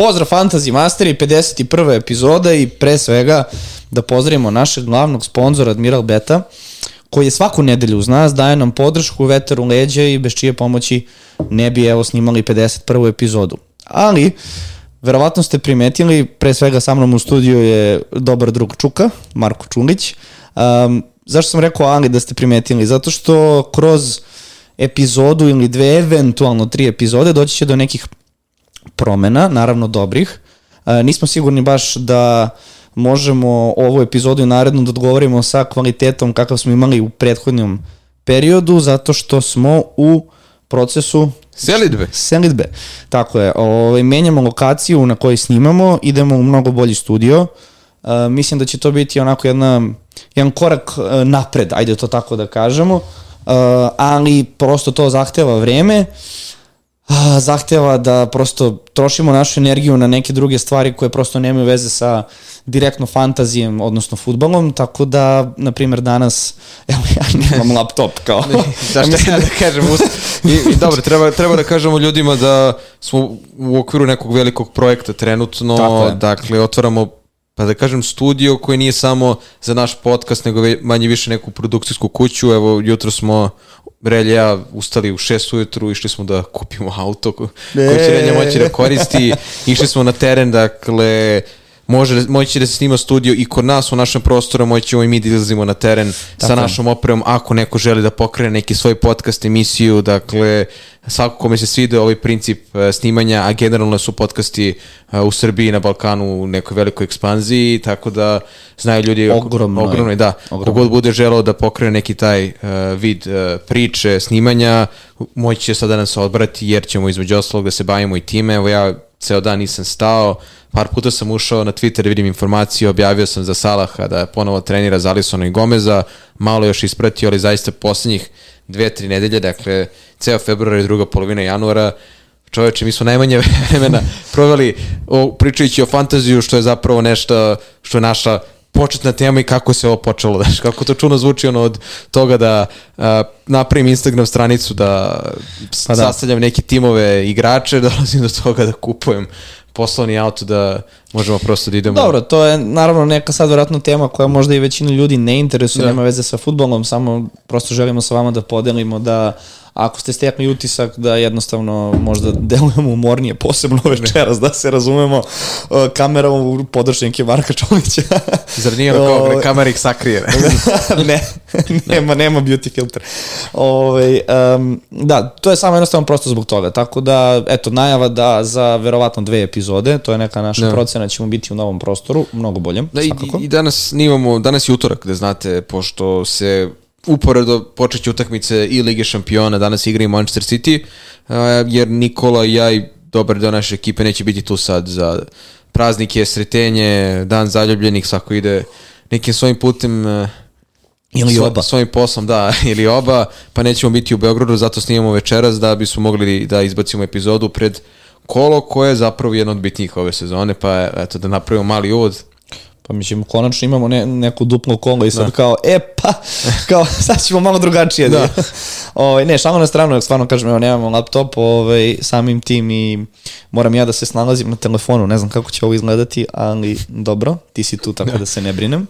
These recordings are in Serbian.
Pozdrav Fantasy Masteri, 51. epizoda i pre svega da pozdravimo našeg glavnog sponzora Admiral Beta, koji je svaku nedelju uz nas, daje nam podršku, veteru leđa i bez čije pomoći ne bi evo snimali 51. epizodu. Ali, verovatno ste primetili, pre svega sa mnom u studiju je dobar drug Čuka, Marko Čulić. Um, zašto sam rekao ali da ste primetili? Zato što kroz epizodu ili dve, eventualno tri epizode, doći će do nekih promena, naravno dobrih. E, nismo sigurni baš da možemo ovu epizodu i narednu da odgovorimo sa kvalitetom kakav smo imali u prethodnom periodu, zato što smo u procesu Selidbe. Selidbe. Tako je. Ovaj, menjamo lokaciju na kojoj snimamo, idemo u mnogo bolji studio. Uh, mislim da će to biti onako jedna, jedan korak uh, napred, ajde to tako da kažemo, uh, ali prosto to zahteva vreme. Uh, zahteva da prosto trošimo našu energiju na neke druge stvari koje prosto nemaju veze sa direktno fantazijem, odnosno futbolom, tako da, na primjer, danas, evo ja nemam laptop, kao. da što ja da kažem, i, i dobro, treba, treba da kažemo ljudima da smo u okviru nekog velikog projekta trenutno, dakle, otvaramo pa da kažem studio koji nije samo za naš podcast, nego manje više neku produkcijsku kuću. Evo, jutro smo Relja ja ustali u 6 ujutru, išli smo da kupimo auto ko, koji će Relja moći da koristi, išli smo na teren, dakle, može, moći da se snima studio i kod nas u našem prostoru, moćemo i mi da izlazimo na teren Tako. sa našom opremom, ako neko želi da pokrene neki svoj podcast emisiju, dakle, svako kome se svide ovaj princip uh, snimanja, a generalno su podcasti uh, u Srbiji i na Balkanu u nekoj velikoj ekspanziji, tako da znaju ljudi ogromno, ogromno da, ogromno. kogod bude želeo da pokrene neki taj uh, vid uh, priče, snimanja, moći će sada nas odbrati jer ćemo između ostalog da se bavimo i time, evo ja ceo dan nisam stao, par puta sam ušao na Twitter, vidim informacije, objavio sam za Salaha da ponovo trenira za Alisona i Gomeza, malo još ispratio, ali zaista poslednjih dve, tri nedelje, dakle, ceo februar i druga polovina januara, čoveče, mi smo najmanje vremena proveli o, pričajući o fantaziju, što je zapravo nešto što je naša početna tema i kako se ovo počelo, daš, kako to čuno zvuči ono od toga da uh, napravim Instagram stranicu, da, pa da sastavljam neke timove igrače, dolazim do toga da kupujem poslovni auto da možemo prosto da idemo. Dobro, to je naravno neka sad vjerojatno tema koja možda i većinu ljudi ne interesuje, da. nema veze sa futbolom, samo prosto želimo sa vama da podelimo da ako ste stekli utisak da jednostavno možda delujemo umornije, posebno večeras, da se razumemo, uh, kamera u podršnjenke Marka Čolića. Zar nije ono kao bre, kamera ih sakrije? ne, nema, nema beauty filter. Ove, ovaj, um, da, to je samo jednostavno prosto zbog toga. Tako da, eto, najava da za verovatno dve epizode, to je neka naša da. procena, ćemo biti u novom prostoru, mnogo boljem. Da, i, i danas nimamo, danas je utorak, da znate, pošto se uporedo počeće utakmice i Lige šampiona, danas igra i Manchester City, jer Nikola i ja i dobar deo naše ekipe neće biti tu sad za praznike, sretenje, dan zaljubljenih, svako ide nekim svojim putem ili svo, oba. svojim poslom, da, ili oba, pa nećemo biti u Beogradu, zato snimamo večeras da bismo mogli da izbacimo epizodu pred kolo koje je zapravo jedno od bitnijih ove sezone, pa eto da napravimo mali uvod Pa mislim, konačno imamo ne, neku duplo kolo i sad da. kao, e pa, kao, sad ćemo malo drugačije. Da. da. ovaj, ne, šalno na stranu, stvarno kažem, evo, nemamo laptop, ovaj, samim tim i moram ja da se snalazim na telefonu, ne znam kako će ovo izgledati, ali dobro, ti si tu tako da, da se ne brinem.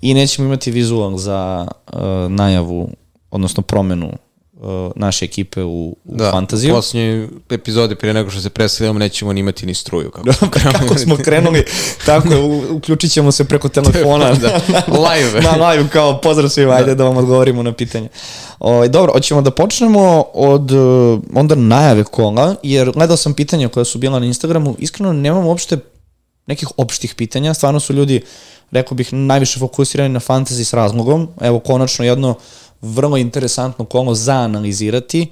I nećemo imati vizual za uh, najavu, odnosno promenu uh, naše ekipe u, u da, fantaziju. Da, u posljednjoj epizodi prije nego što se preselimo nećemo ni imati ni struju. Kako, kako smo krenuli, tako je, uključit ćemo se preko telefona. da, live. na live, kao pozdrav svima, da. ajde da vam odgovorimo na pitanje. O, ovaj, dobro, hoćemo da počnemo od uh, onda najave kola, jer gledao sam pitanja koja su bila na Instagramu, iskreno nemam uopšte nekih opštih pitanja, stvarno su ljudi, rekao bih, najviše fokusirani na fantasy s razlogom, evo konačno jedno vrlo interesantno kolo za analizirati.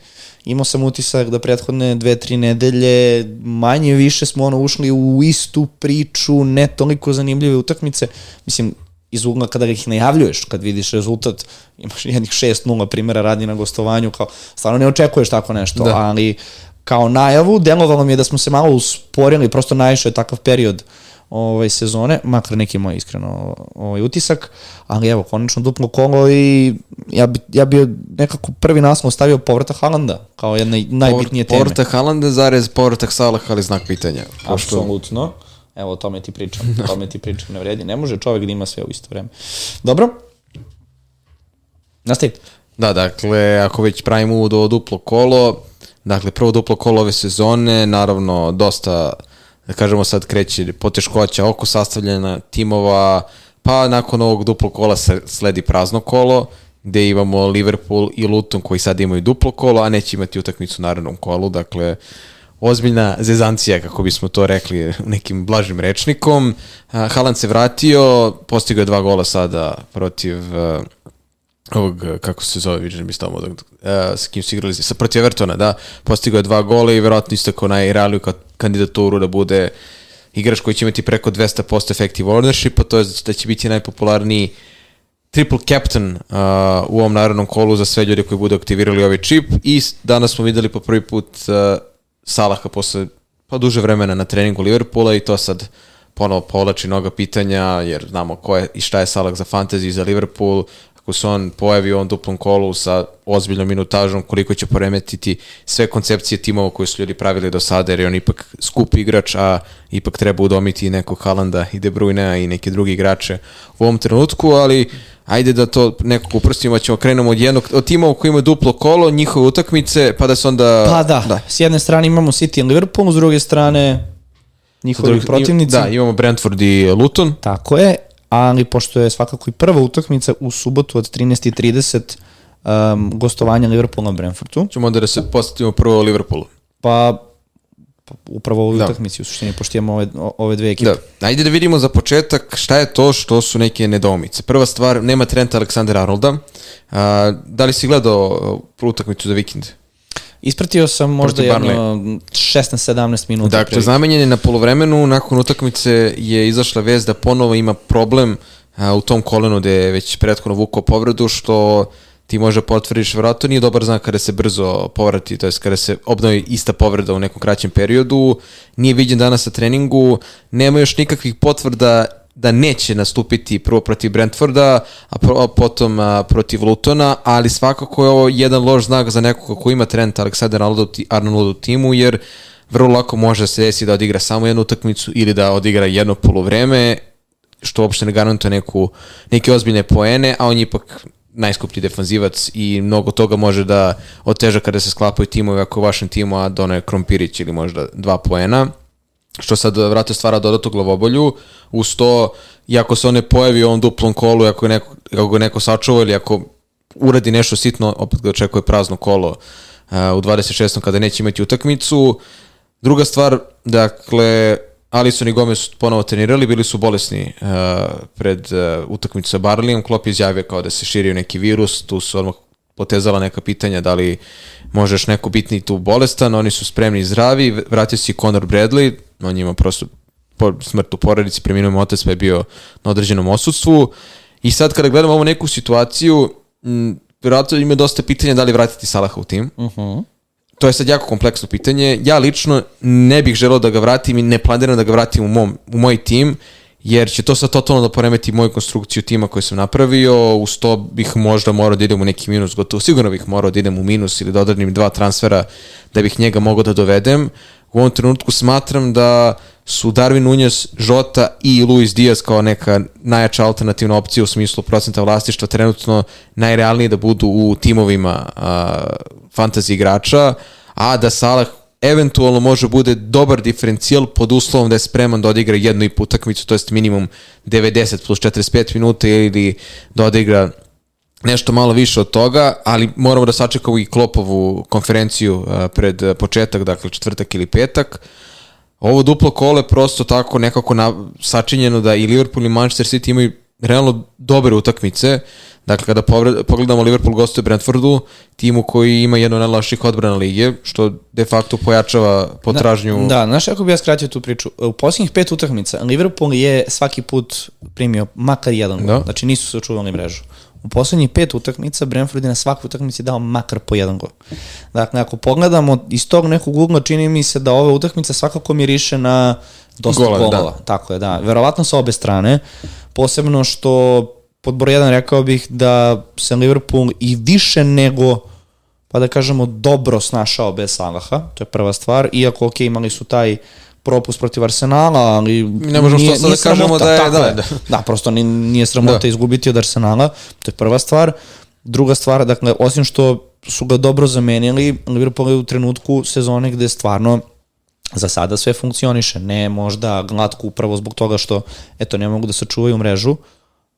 Imao sam utisak da prethodne dve, tri nedelje manje više smo ono ušli u istu priču, ne toliko zanimljive utakmice. Mislim, iz ugla kada ih najavljuješ, kad vidiš rezultat, imaš jednih 6-0 primjera radi na gostovanju, kao, stvarno ne očekuješ tako nešto, da. ali kao najavu, delovalo mi je da smo se malo usporili, prosto najviše je takav period ovaj, sezone, makar neki moj iskreno ovaj, utisak, ali evo, konačno duplo kolo i ja bi, ja bi nekako prvi naslov stavio povrata Haalanda kao jedna najbitnije teme. Povrata Haalanda zarez povratak Salah, ali znak pitanja. Pošto... Apsolutno. Evo, o tome ti pričam, o tome ti pričam, ne vredi. Ne može čovek da ima sve u isto vreme. Dobro, nastavite. Da, dakle, ako već pravimo uvod ovo duplo kolo, dakle, prvo duplo kolo ove sezone, naravno, dosta, da kažemo sad, kreće poteškoća oko sastavljena timova, pa nakon ovog duplo kola sledi prazno kolo, gde imamo Liverpool i Luton koji sad imaju duplo kolo, a neće imati utakmicu u narednom kolu, dakle, ozbiljna zezancija, kako bismo to rekli nekim blažim rečnikom. Haaland se vratio, postigao je dva gola sada protiv ovog, kako se zove, vidim mi stavamo, uh, s kim su igrali, sa protiv Evertona, da, postigao je dva gola i verovatno isto kao najrealiju kandidaturu da bude igrač koji će imati preko 200% effective ownership, a to je da će biti najpopularniji triple captain uh, u ovom narodnom kolu za sve ljude koji budu aktivirali ovaj čip. I danas smo videli po prvi put uh, Salaha posle pa duže vremena na treningu Liverpoola i to sad ponovo povlači mnoga pitanja, jer znamo ko je i šta je Salah za fantasy za Liverpool, ako se on pojavi u ovom duplom kolu sa ozbiljnom minutažom, koliko će poremetiti sve koncepcije timova koje su ljudi pravili do sada, jer je on ipak skup igrač, a ipak treba udomiti nekog Halanda i De Bruyne i neke drugi igrače u ovom trenutku, ali ajde da to nekako uprstimo, ćemo krenemo od jednog od timova koji ima duplo kolo, njihove utakmice, pa da se onda... Pa da, da. s jedne strane imamo City i Liverpool, s druge strane njihovi protivnici. Da, imamo Brentford i Luton. Tako je, ali pošto je svakako i prva utakmica u subotu od 13.30 um, gostovanja Liverpoola na Brentfordu. Ćemo onda da se postavimo prvo o Liverpoolu. Pa upravo u da. utakmici u suštini, pošto imamo ove, ove dve ekipe. Da. Ajde da vidimo za početak šta je to što su neke nedomice. Prva stvar, nema Trenta Aleksandra Arnolda. A, da li si gledao utakmicu za vikend? Ispratio sam možda jedno 16-17 minuta. Dakle, zamenjen je na polovremenu, nakon utakmice je izašla vez da ponovo ima problem a, u tom kolenu gde je već prethodno vukao povredu, što ti može potvrdiš, vratno nije dobar znak kada se brzo povrati, to je kada se obnovi ista povreda u nekom kraćem periodu, nije viđen danas na treningu, nema još nikakvih potvrda da neće nastupiti prvo protiv Brentforda, a, pro, a potom a, protiv Lutona, ali svakako je ovo jedan loš znak za nekog ko ima trend Aleksandar Arnold u timu, jer vrlo lako može se desiti da odigra samo jednu utakmicu ili da odigra jedno polovreme, što uopšte ne garantuje neku, neke ozbiljne poene, a on je ipak najskuplji defanzivac i mnogo toga može da oteža kada se sklapaju timovi ako u vašem timu, a Dona je Krompirić ili možda dva poena što sad vrate stvara dodatnu glavobolju, uz to, i ako se on ne pojavi u ovom duplom kolu, ako, neko, ako ga neko sačuva ili ako uradi nešto sitno, opet ga očekuje prazno kolo uh, u 26. kada neće imati utakmicu. Druga stvar, dakle, Alisson i Gomez su ponovo trenirali, bili su bolesni uh, pred uh, utakmicu sa Barlijom, Klopp izjavio kao da se širio neki virus, tu su odmah potezala neka pitanja da li možeš neko bitni tu bolestan, oni su spremni i zdravi, vratio se i Conor Bradley, on ima prosto smrt u porodici, preminuo mu otac pa je bio na određenom osudstvu i sad kada gledamo ovu neku situaciju, m, vjerojatno ima dosta pitanja da li vratiti Salaha u tim. Uh mhm. -huh. To je sad jako kompleksno pitanje. Ja lično ne bih želeo da ga vratim i ne planiram da ga vratim u, mom, u moj tim, jer će to sad totalno da poremeti moju konstrukciju tima koju sam napravio, uz to bih možda morao da idem u neki minus, gotovo sigurno bih morao da idem u minus ili da odradim dva transfera da bih njega mogao da dovedem. U ovom trenutku smatram da su Darwin Nunez, Žota i Luis Diaz kao neka najjača alternativna opcija u smislu procenta vlastištva trenutno najrealnije da budu u timovima a, fantasy igrača, a da Salah eventualno može bude dobar diferencijal pod uslovom da je spreman da odigra jednu i po utakmicu, to jest minimum 90 plus 45 minuta ili da odigra nešto malo više od toga, ali moramo da sačekamo i Klopovu konferenciju pred početak, dakle četvrtak ili petak. Ovo duplo kole prosto tako nekako na, sačinjeno da i Liverpool i Manchester City imaju realno dobre utakmice. Dakle, kada pogledamo Liverpool gostuje Brentfordu, timu koji ima jedno od najlaših odbrana lige, što de facto pojačava potražnju... Da, da znaš kako bi ja skratio tu priču? U posljednjih pet utakmica Liverpool je svaki put primio makar jedan gol. Da. Znači nisu se očuvali mrežu. U poslednjih pet utakmica Brentford je na svakoj utakmici dao makar po jedan gol. Dakle, ako pogledamo iz tog nekog ugla, čini mi se da ova utakmica svakako miriše na dosta Gola, golova. da. Tako je, da. Verovatno sa obe strane. Posebno što pod broj 1 rekao bih da se Liverpool i više nego pa da kažemo dobro snašao bez Salaha, to je prva stvar, iako ok, imali su taj propust protiv Arsenala, ali Ne možemo što sad da kažemo da je- da, je. da. da, prosto ni- nije sramota Da. izgubiti od Arsenala, to je prva stvar. Druga stvar, dakle, osim što su ga dobro zamenili, Liverpool je u trenutku sezone gde stvarno za sada sve funkcioniše, ne možda glatko upravo zbog toga što eto ne mogu da sačuvaju mrežu,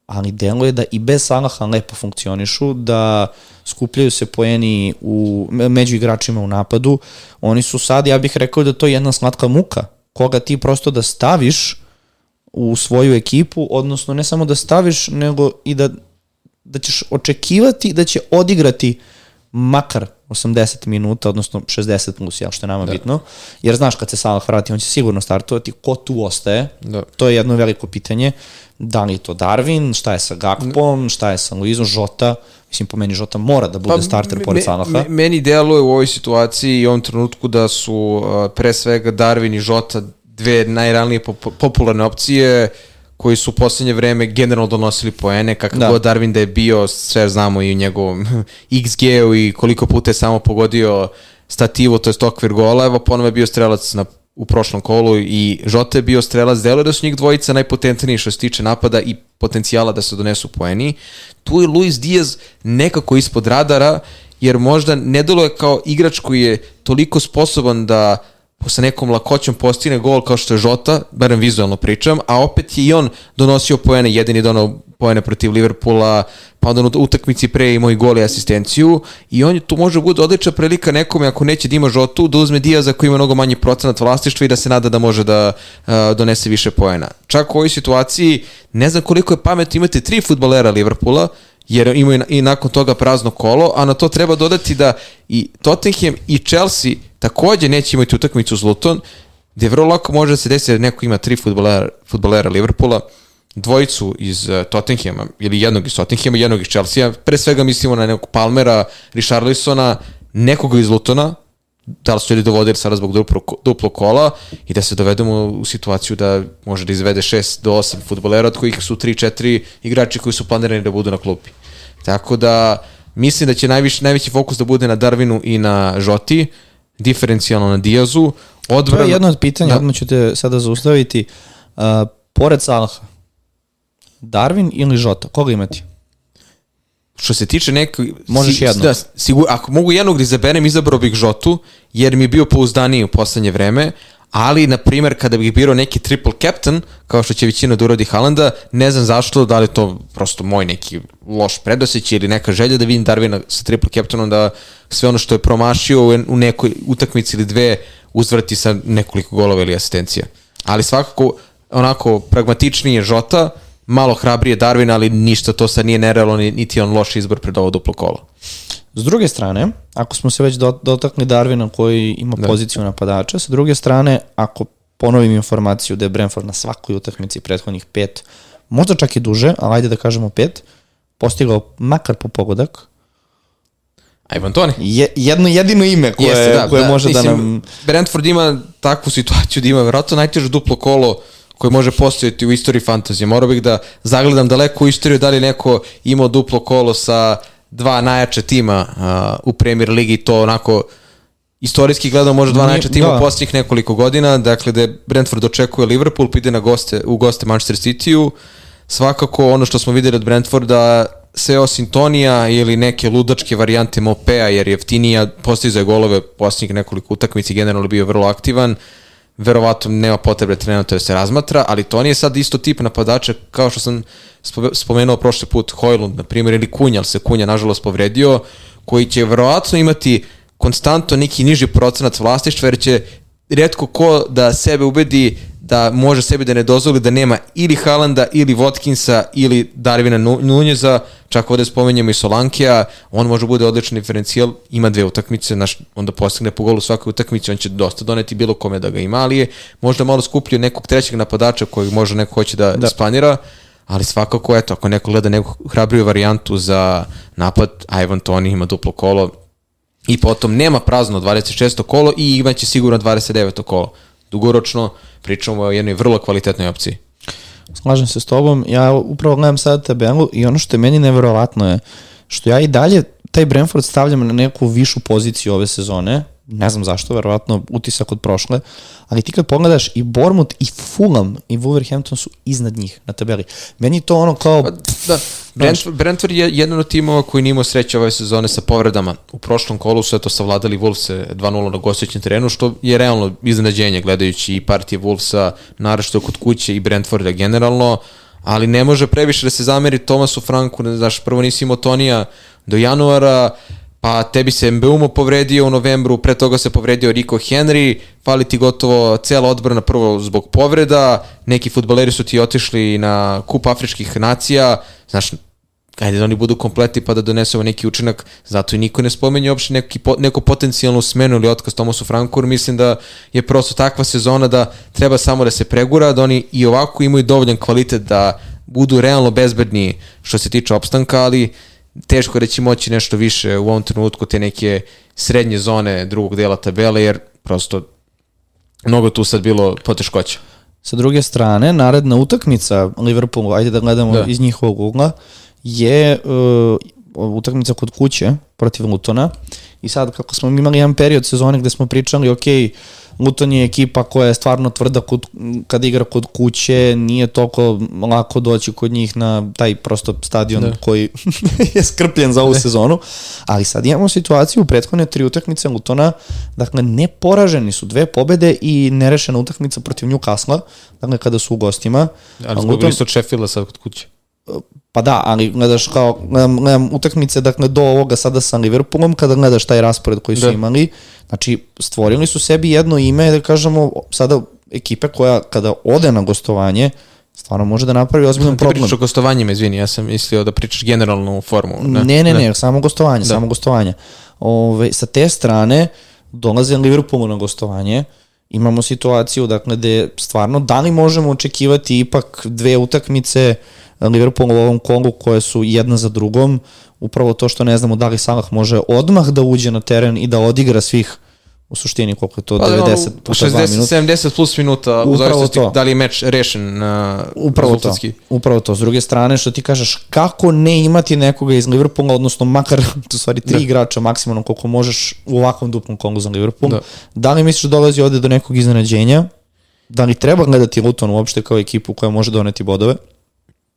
ali deluje da i bez Salaha lepo funkcionišu, da skupljaju se poeni u, me- među igračima u napadu. Oni su sad, ja bih rekao da to je jedna slatka muka, koga ti prosto da staviš u svoju ekipu, odnosno ne samo da staviš, nego i da, da ćeš očekivati da će odigrati makar 80 minuta, odnosno 60 plus, jel, što je nama da. bitno. Jer znaš, kad se Salah vrati, on će sigurno startovati. Ko tu ostaje? Da. To je jedno veliko pitanje. Da li je to Darwin, šta je sa Gakpom, šta je sa Luizom, Žota, mislim po meni Žota mora da bude starter me- pored Salaha. me- meni deluje u ovoj situaciji i ovom trenutku da su uh, pre svega Darwin i Žota dve najrealnije pop popularne opcije koji su u poslednje vreme generalno donosili poene, kakav Da. god Darwin da je bio, sve znamo i u njegovom XG-u i koliko puta je samo pogodio stativu, to je okvir gola, evo ponovo je bio strelac na u prošlom kolu i Žota je bio strelac, deluje da su njih dvojica najpotentniji što se tiče napada i potencijala da se donesu poeni. Tu je Luis Diaz nekako ispod radara, jer možda ne deluje kao igrač koji je toliko sposoban da sa nekom lakoćom postigne gol kao što je Žota, barem vizualno pričam, a opet je i on donosio poene, jedini donao poene protiv Liverpoola, pa onda na utakmici pre imao i gol i asistenciju i on tu može bude odlična prilika nekome ako neće da ima Žotu, da uzme Diaza koji ima mnogo manji procenat vlastištva i da se nada da može da uh, donese više poena. Čak u ovoj situaciji ne znam koliko je pametno imati tri futbolera Liverpoola, jer imaju i nakon toga prazno kolo, a na to treba dodati da i Tottenham i Chelsea takođe neće imati utakmicu s Luton, gde vrlo lako može da se desi da neko ima tri futbolera, futbolera Liverpoola, dvojicu iz uh, Tottenhama, ili jednog iz Tottenhama, jednog iz Chelsea, pre svega mislimo na nekog Palmera, Richarlisona, nekoga iz Lutona, da li su ljudi dovodili sada zbog duplo, duplo kola i da se dovedemo u situaciju da može da izvede 6 do 8 futbolera, od kojih su 3-4 igrači koji su planirani da budu na klupi. Tako da mislim da će najviše, najveći fokus da bude na Darwinu i na Žoti, diferencijalno na Diazu. To Odbrana, je jedno od pitanja, Da. odmah ću te sada zaustaviti. Uh, pored Salaha, Darwin ili Žota, koga imati? Što se tiče nekog... Možeš jedno. Da, sigur, ako mogu jednog da izaberem, izabrao bih Žotu, jer mi je bio pouzdaniji u poslednje vreme, ali, na primer, kada bih birao neki triple captain, kao što će većina da uradi Halanda, ne znam zašto, da li je to prosto moj neki loš predosjeć ili neka želja da vidim Darvina sa triple captainom, da sve ono što je promašio u nekoj utakmici ili dve uzvrati sa nekoliko golova ili asistencija. Ali svakako, onako, pragmatičniji je Žota, malo hrabrije Darwin, ali ništa to sad nije nerealno, ni- niti on loš izbor pred ovo duplo kolo. S druge strane, ako smo se već do- dotakli Darvina koji ima da. poziciju napadača, sa druge strane, ako ponovim informaciju da je Brentford na svakoj utakmici prethodnih pet, možda čak i duže, ali ajde da kažemo pet, postigao makar po pogodak, Ivan Toni? je, jedno jedino ime koje, Jeste, koje može da nam... Brentford ima takvu situaciju da ima verovatno najteže duplo kolo koje može postojati u istoriji fantazije. Morao bih da zagledam daleko u istoriju da li neko imao duplo kolo sa dva najjača tima uh, u Premier Ligi, to onako istorijski gledano može dva najjača tima da. u posljednjih nekoliko godina, dakle da Brentford očekuje Liverpool, pa ide na goste, u goste Manchester City-u. Svakako ono što smo videli od Brentforda, sve osim Tonija ili neke ludačke varijante Mopea, jer je jeftinija, postiže golove posljednjih nekoliko utakmici, generalno bio vrlo aktivan, verovatno nema potrebe trenutno da se razmatra, ali Toni je sad isto tip napadača kao što sam spome- spomenuo prošli put Hojlund, na primjer, ili Kunja, ali se Kunja nažalost povredio, koji će verovatno imati konstantno neki niži procenat vlastištva, jer će redko ko da sebe ubedi da može sebi da ne dozvoli da nema ili Halanda, ili Watkinsa, ili Darvina Nu- Nunjeza, čak ovde spomenjamo i Solankija, on može bude odličan diferencijal, ima dve utakmice, naš, onda postigne po golu svakoj utakmici, on će dosta doneti bilo kome da ga ima, ali je možda malo skuplji od nekog trećeg napadača kojeg možda neko hoće da, da. splanira, ali svakako, eto, ako neko gleda neku hrabriju varijantu za napad, Ivan Toni ima duplo kolo i potom nema prazno 26. kolo i imaće sigurno 29. kolo. Dugoročno pričamo o jednoj vrlo kvalitetnoj opciji. Slažem se s tobom, ja upravo gledam sada tabelu i ono što je meni neverovatno je što ja i dalje taj Brentford stavljam na neku višu poziciju ove sezone, ne znam zašto, verovatno utisak od prošle, ali ti kad pogledaš i Bournemouth i Fulham i Wolverhampton su iznad njih na tabeli. Meni to ono kao... Pa, da, Brentford, Brentford je jedan od timova koji nije imao sreće ove sezone sa povredama. U prošlom kolu su eto savladali Wolves 2-0 na gostujućem terenu, što je realno iznenađenje gledajući i partije Wolvesa, naravno kod kuće i Brentforda generalno, ali ne može previše da se zameri Tomasu Franku, ne znaš, prvo nisi imao Tonija do januara, pa tebi se Mbeumo povredio u novembru, pre toga se povredio Rico Henry, fali ti gotovo cela odbrana prvo zbog povreda, neki futbaleri su ti otišli na kup afričkih nacija, znaš, ajde da oni budu kompleti pa da donesemo neki učinak, zato i niko ne spomenje uopšte neki, neku potencijalnu smenu ili otkaz Tomasu Frankur, mislim da je prosto takva sezona da treba samo da se pregura, da oni i ovako imaju dovoljan kvalitet da budu realno bezbedni što se tiče opstanka, ali teško da će moći nešto više u ovom trenutku te neke srednje zone drugog dela tabele, jer prosto mnogo tu sad bilo poteškoća. Sa druge strane, naredna utakmica Liverpoolu, ajde da gledamo da. iz njihovog ugla, je uh, utakmica kod kuće protiv Lutona i sad kako smo imali jedan period sezone gde smo pričali, ok, Luton je ekipa koja je stvarno tvrda kod, kad igra kod kuće, nije toliko lako doći kod njih na taj prosto stadion da. koji je skrpljen za ovu ne. sezonu, ali sad imamo situaciju u prethodne tri utakmice Lutona, dakle ne poraženi su dve pobede i nerešena utakmica protiv Newcastle, dakle kada su u gostima. Ali zbog Luton... isto Sheffielda sad kod kuće. Pa da, ali gledaš kao, gledam, gledam utakmice dakle, do ovoga sada sa Liverpoolom, kada gledaš taj raspored koji su da. imali, znači stvorili su sebi jedno ime, da kažemo, sada ekipe koja kada ode na gostovanje, stvarno može da napravi ozbiljan problem. Ti pričaš o gostovanjima, izvini, ja sam mislio da pričaš generalnu formu. Ne, ne, ne, ne samo gostovanje, da. samo gostovanje. Ove, sa te strane, dolaze Liverpoolu na gostovanje, imamo situaciju, dakle, gde stvarno, da li možemo očekivati ipak dve utakmice, uh, Liverpool u ovom kolu koje su jedna za drugom, upravo to što ne znamo da li Salah može odmah da uđe na teren i da odigra svih u suštini koliko je to pa, 90 puta 60, minuta. 70 plus minuta u zavisnosti da li je meč rešen na upravo rezultatski. to, upravo to. S druge strane što ti kažeš kako ne imati nekoga iz Liverpoola, odnosno makar u stvari tri da. igrača maksimalno koliko možeš u ovakvom duplom kolu za Liverpool. Da. da li misliš da dolazi ovde do nekog iznenađenja? Da li treba gledati Luton uopšte kao ekipu koja može doneti bodove?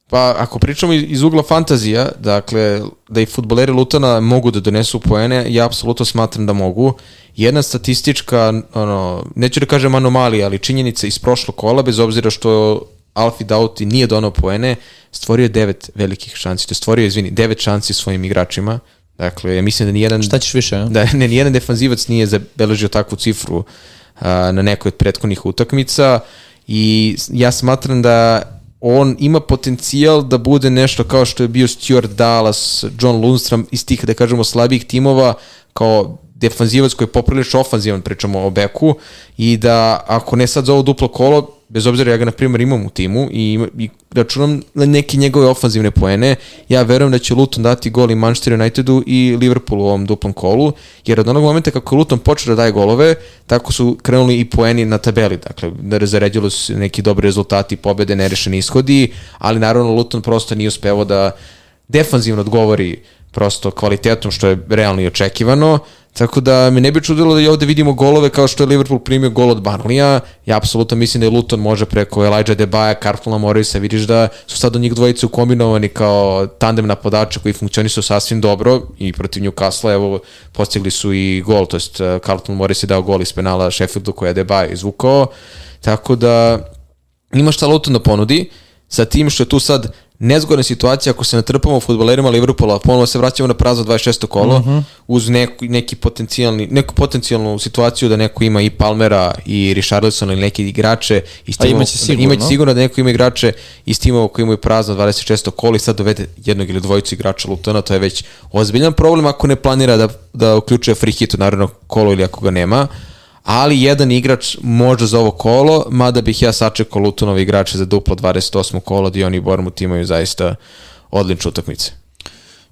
Pa ako pričamo iz ugla fantazija, dakle, da i futboleri Lutona mogu da donesu poene, ja apsolutno smatram da mogu. Jedna statistička, ono, neću da kažem anomalija, ali činjenica iz prošlog kola, bez obzira što Alfi Dauti nije donao poene, stvorio je devet velikih šanci, to je stvorio, izvini, devet šanci svojim igračima. Dakle, ja mislim da nijedan... Šta ćeš više, Da, ne, nijedan defanzivac nije zabeležio takvu cifru a, na nekoj od prethodnih utakmica i ja smatram da on ima potencijal da bude nešto kao što je bio Stuart Dallas, John Lundstrom iz tih, da kažemo, slabijih timova, kao defanzivac koji je poprilično ofanzivan, pričamo o beku, i da ako ne sad za ovo duplo kolo, bez obzira ja ga na primjer imam u timu i, i računam na neke njegove ofanzivne poene, ja verujem da će Luton dati gol i Manchester Unitedu i Liverpoolu u ovom duplom kolu, jer od onog momenta kako Luton počeo da daje golove, tako su krenuli i poeni na tabeli, dakle, da zaređilo su neki dobri rezultati, pobede, nerešeni ishodi, ali naravno Luton prosto nije uspevao da defanzivno odgovori prosto kvalitetom što je realno i očekivano, Tako da me ne bi čudilo da i ovde vidimo golove kao što je Liverpool primio gol od Barnlija. Ja apsolutno mislim da je Luton može preko Elijah Debaja, Carltona Morrisa, vidiš da su sad od njih dvojice ukombinovani kao tandem napadača koji funkcionisu sasvim dobro i protiv Newcastle, evo, postigli su i gol, to jest eh, Carlton Morris je dao gol iz penala Sheffieldu koja je Debaja izvukao, tako da ima šta Luton da ponudi, sa tim što je tu sad nezgodna situacija ako se natrpamo futbolerima Liverpoola, ponovo se vraćamo na prazno 26. kolo, uh mhm. -huh. uz neku, neki potencijalni, neku potencijalnu situaciju da neko ima i Palmera i Richarlisona ili neki igrače. I A imaće sigurno. Imaće sigurno da neko ima igrače iz timova koji imaju prazno 26. kolo i sad dovede jednog ili dvojicu igrača Lutona, to je već ozbiljan problem ako ne planira da, da uključuje free hit u naredno kolo ili ako ga nema ali jedan igrač može za ovo kolo, mada bih ja sačekao Lutonove igrače za duplo 28. kolo, gdje oni i Bormut imaju zaista odlične utakmice.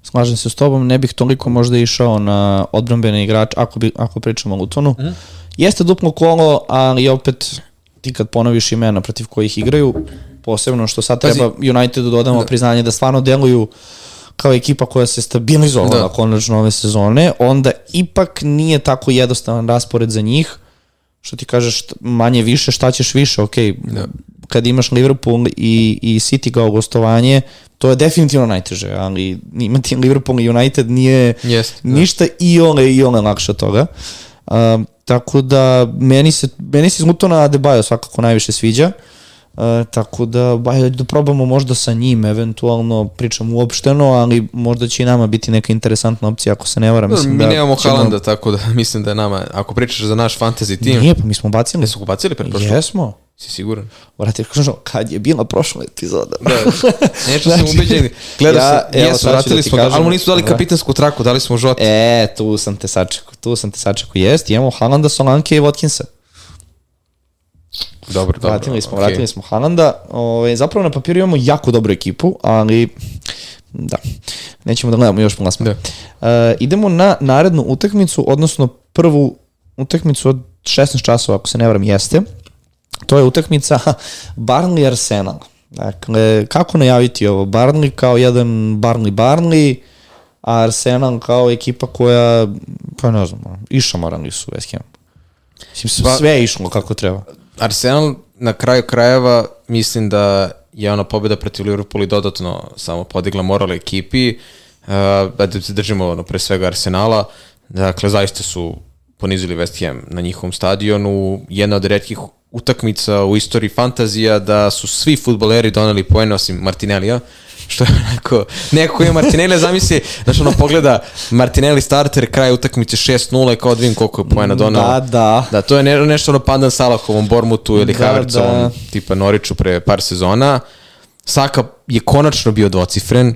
Slažem se s tobom, ne bih toliko možda išao na odbrambene igrače, ako, bi, ako pričamo o Lutonu. Mm. Jeste duplo kolo, ali opet ti kad ponoviš imena protiv kojih igraju, posebno što sad treba Unitedu dodamo da. priznanje da stvarno deluju kao ekipa koja se stabilizovala da. konačno ove sezone, onda ipak nije tako jednostavan raspored za njih, što ti kažeš manje više, šta ćeš više, ok, da. kad imaš Liverpool i, i City kao gostovanje, to je definitivno najteže, ali imati Liverpool i United nije yes, ništa da. i ole i ole lakše od toga. Um, tako da meni se, meni se izmutona Adebayo svakako najviše sviđa. Uh, tako da, baj, da probamo možda sa njim, eventualno pričam uopšteno, ali možda će i nama biti neka interesantna opcija, ako se ne varam. Mislim mi da nemamo ćemo... Halanda, tako da mislim da je nama, ako pričaš za naš fantasy tim... Nije, pa mi smo bacili. Jesu ga bacili pre prošlo? Jesmo. Si siguran? Vrati, kažem, kad je bila prošla epizoda. Da, nešto znači, sam ubeđen. Gledao ja, evo, jesu, vratili da smo, kažem, ali mu nisu dali da. kapitansku traku, dali smo žot. E, tu sam te sačekao, tu sam te sačekao. Jest, imamo Halanda, Solanke i Watkinsa. Dobro, dobro. Vratili smo, okay. vratili smo Halanda. Ove, zapravo na papiru imamo jako dobru ekipu, ali da, nećemo da gledamo još plasman. Da. E, idemo na narednu utakmicu, odnosno prvu utakmicu od 16 časova, ako se ne varam, jeste. To je utakmica Barnley Arsenal. Dakle, kako najaviti ovo? Barnley kao jedan Barnley Barnley, a Arsenal kao ekipa koja, pa ne znam, išamorani su West Ham. Mislim, sve je išlo kako treba. Arsenal na kraju krajeva mislim da je ona pobjeda protiv Liverpoola i dodatno samo podigla moral ekipi, uh, da se držimo ono, pre svega Arsenala, dakle zaista su ponizili West Ham na njihovom stadionu, jedna od redkih utakmica u istoriji fantazija da su svi futboleri doneli poene osim Martinellija, što je onako, neko je Martinelli, zamisli, znaš ono pogleda Martinelli starter, kraj utakmice 6-0 kao da vidim koliko je poena donao. Da, da. Da, to je ne, nešto ono pandan Salahovom, Bormutu ili da, Havertzovom, da. tipa Noriću pre par sezona. Saka je konačno bio dvocifren,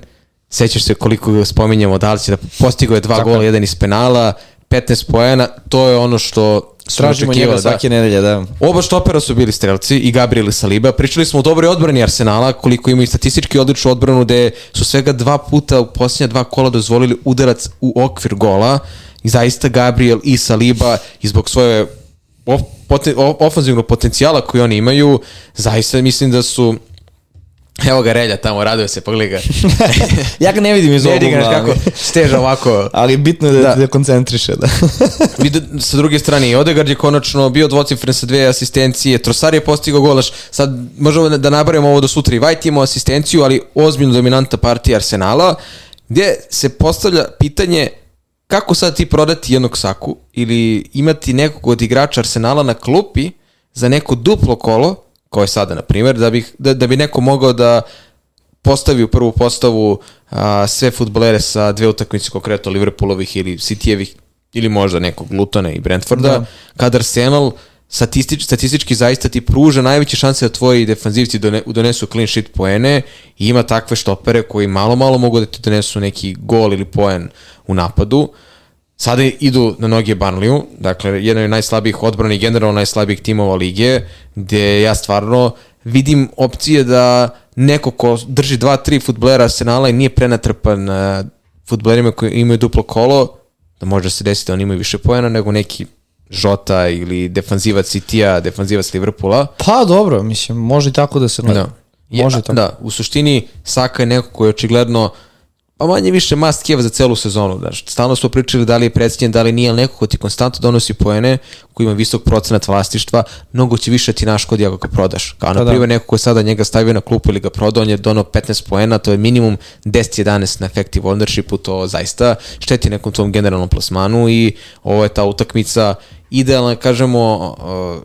sećaš se koliko ga spominjamo, da li će da postigo je dva Tako. gola, jedan iz penala, 15 poena, to je ono što Tražimo njega da. svake nedelje, da. Oba štopera su bili strelci i Gabriel i Saliba. Pričali smo o dobroj odbrani Arsenala, koliko imaju statistički odličnu odbranu, gde su svega dva puta u posljednja dva kola dozvolili udarac u okvir gola. I zaista Gabriel i Saliba i zbog svoje of, poten, ofanzivnog potencijala koji oni imaju, zaista mislim da su Evo ga Relja tamo, raduje se, pogledaj ga. ja ga ne vidim iz ovog ugla. kako steže ovako. Ali bitno je da, da. da koncentriše. Da. Vide, sa druge strane, i Odegaard je konačno bio dvocifren sa dve asistencije, Trosar je postigao golaš, sad možemo da nabarimo ovo do sutra i Vajt imao asistenciju, ali ozbiljno dominanta partija Arsenala, gdje se postavlja pitanje kako sad ti prodati jednog saku ili imati nekog od igrača Arsenala na klupi za neko duplo kolo kao je sada, na primjer, da, bih, da, da bi neko mogao da postavi u prvu postavu a, sve futbolere sa dve utakmice, konkretno Liverpoolovih ili Cityjevih ili možda nekog Lutona i Brentforda, da. kada Arsenal statistič, statistički zaista ti pruža najveće šanse da tvoji defanzivci done, donesu clean sheet poene i ima takve štopere koji malo malo mogu da ti donesu neki gol ili poen u napadu. Uh, Sada idu na noge Barnleyu, dakle, jedan je najslabijih odbrana i generalno najslabijih timova lige, gde ja stvarno vidim opcije da neko ko drži dva, tri futbolera Arsenala i nije prenatrpan uh, futbolerima koji imaju duplo kolo, da može se desiti da oni imaju više pojena nego neki Žota ili defanzivac City-a, defanzivac Liverpoola. Pa dobro, mislim, može i tako da se gleda. Da. Može tako. Da, u suštini Saka je neko koji je očigledno uh, pa manje više must have za celu sezonu. Da, stalno smo pričali da li je predstavljen, da li nije, ali neko ko ti konstantno donosi poene, koji ima visok procenat vlastištva, mnogo će više ti naškodi ako ga prodaš. Kao, pa na primjer, da. neko ko je sada njega stavio na klupu ili ga prodao, on je donao 15 poena, to je minimum 10-11 na effective ownershipu, to zaista šteti nekom tom generalnom plasmanu i ovo je ta utakmica idealna, kažemo, uh,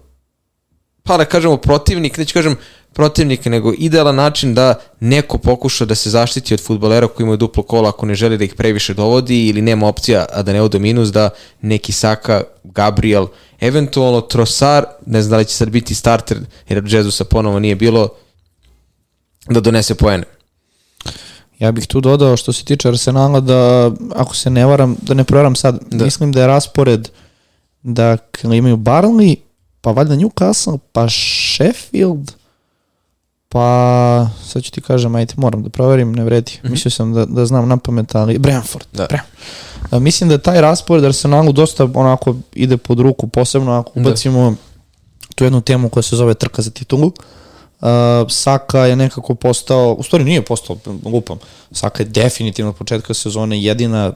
pa da kažemo protivnik, neću kažem protivnika, nego idealan način da neko pokuša da se zaštiti od futbolera koji imaju duplo kola ako ne želi da ih previše dovodi ili nema opcija, a da ne ode minus, da neki Saka, Gabriel, eventualno Trosar, ne znam da li će sad biti starter, jer Jezusa ponovo nije bilo, da donese poene. Ja bih tu dodao što se tiče Arsenala da, ako se ne varam, da ne provaram sad, da. mislim da je raspored Dakle, imaju Barnley, pa valjda Newcastle, pa Sheffield, pa sad ću ti kažem, ajde, moram da proverim, ne vredi. Mm -hmm. Mislio sam da, da znam na pamet, ali Brentford. Da. Brentford. A, mislim da taj raspored Arsenalu dosta onako ide pod ruku, posebno ako da. ubacimo da. tu jednu temu koja se zove trka za titulu. Uh, Saka je nekako postao, u stvari nije postao, lupam, Saka je definitivno od početka sezone jedina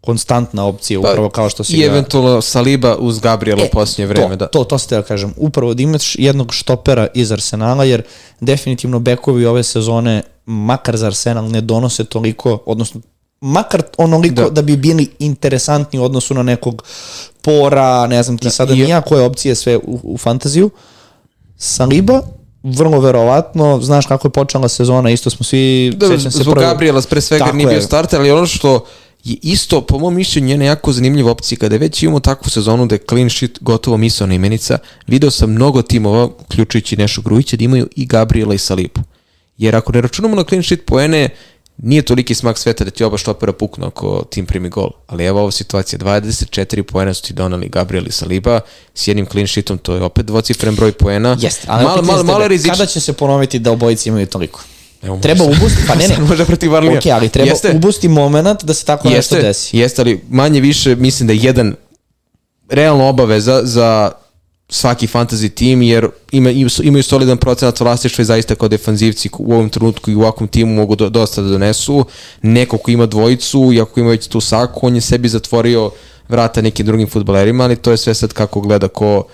konstantna opcija, pa, upravo kao što si I ga... eventualno Saliba uz Gabriela e, u posljednje vreme. To, da. to, to ste da kažem. Upravo da imaš jednog štopera iz Arsenala, jer definitivno bekovi ove sezone, makar za Arsenal, ne donose toliko, odnosno makar onoliko da. da bi bili interesantni u odnosu na nekog pora, ne znam ti da, sada nija koje opcije sve u, u fantaziju. Saliba, vrlo verovatno, znaš kako je počela sezona, isto smo svi... Da, zbog prvo... Gabriela pre svega Tako nije bio starter, ali ono što je isto, po mom mišljenju, njena jako zanimljiva opcija. Kada već imamo takvu sezonu da je clean sheet gotovo misalna imenica, video sam mnogo timova, uključujući Nešu Grujića, da imaju i Gabriela i Salipu. Jer ako ne računamo na clean sheet poene, nije toliki smak sveta da ti oba štopera puknu ako tim primi gol. Ali evo ova situacija, 24 poena su ti donali Gabriel i Saliba, s jednim clean sheetom to je opet dvocifren broj poena. Jeste, ali malo, malo, malo rizič... kada će se ponoviti da obojici imaju toliko? Evo, treba ubusti, pa ne ne. može protiv Varlija. Ok, ali treba jeste, ubusti moment da se tako jeste, nešto desi. Jeste, ali manje više mislim da je jedan realno obaveza za svaki fantasy tim, jer ima, imaju solidan procenat vlastištva i zaista kao defanzivci u ovom trenutku i u ovakvom timu mogu do, dosta da donesu. Neko ko ima dvojicu i ako ima već tu saku, on je sebi zatvorio vrata nekim drugim futbalerima, ali to je sve sad kako gleda ko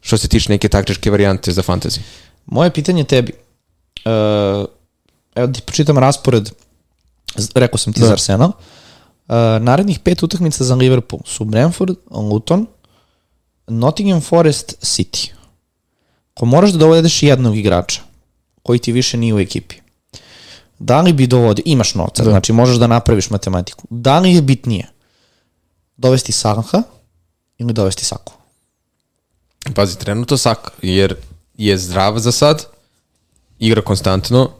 što se tiče neke taktičke varijante za fantasy. Moje pitanje tebi. Uh, evo ti počitam raspored, rekao sam ti da. za Arsenal. Uh, narednih pet utakmica za Liverpool su Brentford, Luton, Nottingham Forest, City. Ko moraš da dovedeš jednog igrača koji ti više nije u ekipi, da li bi dovodio, imaš novca, da. znači možeš da napraviš matematiku, da li je bitnije dovesti Salaha ili dovesti Saku? Pazi, trenutno Sak, jer je zdrav za sad, igra konstantno,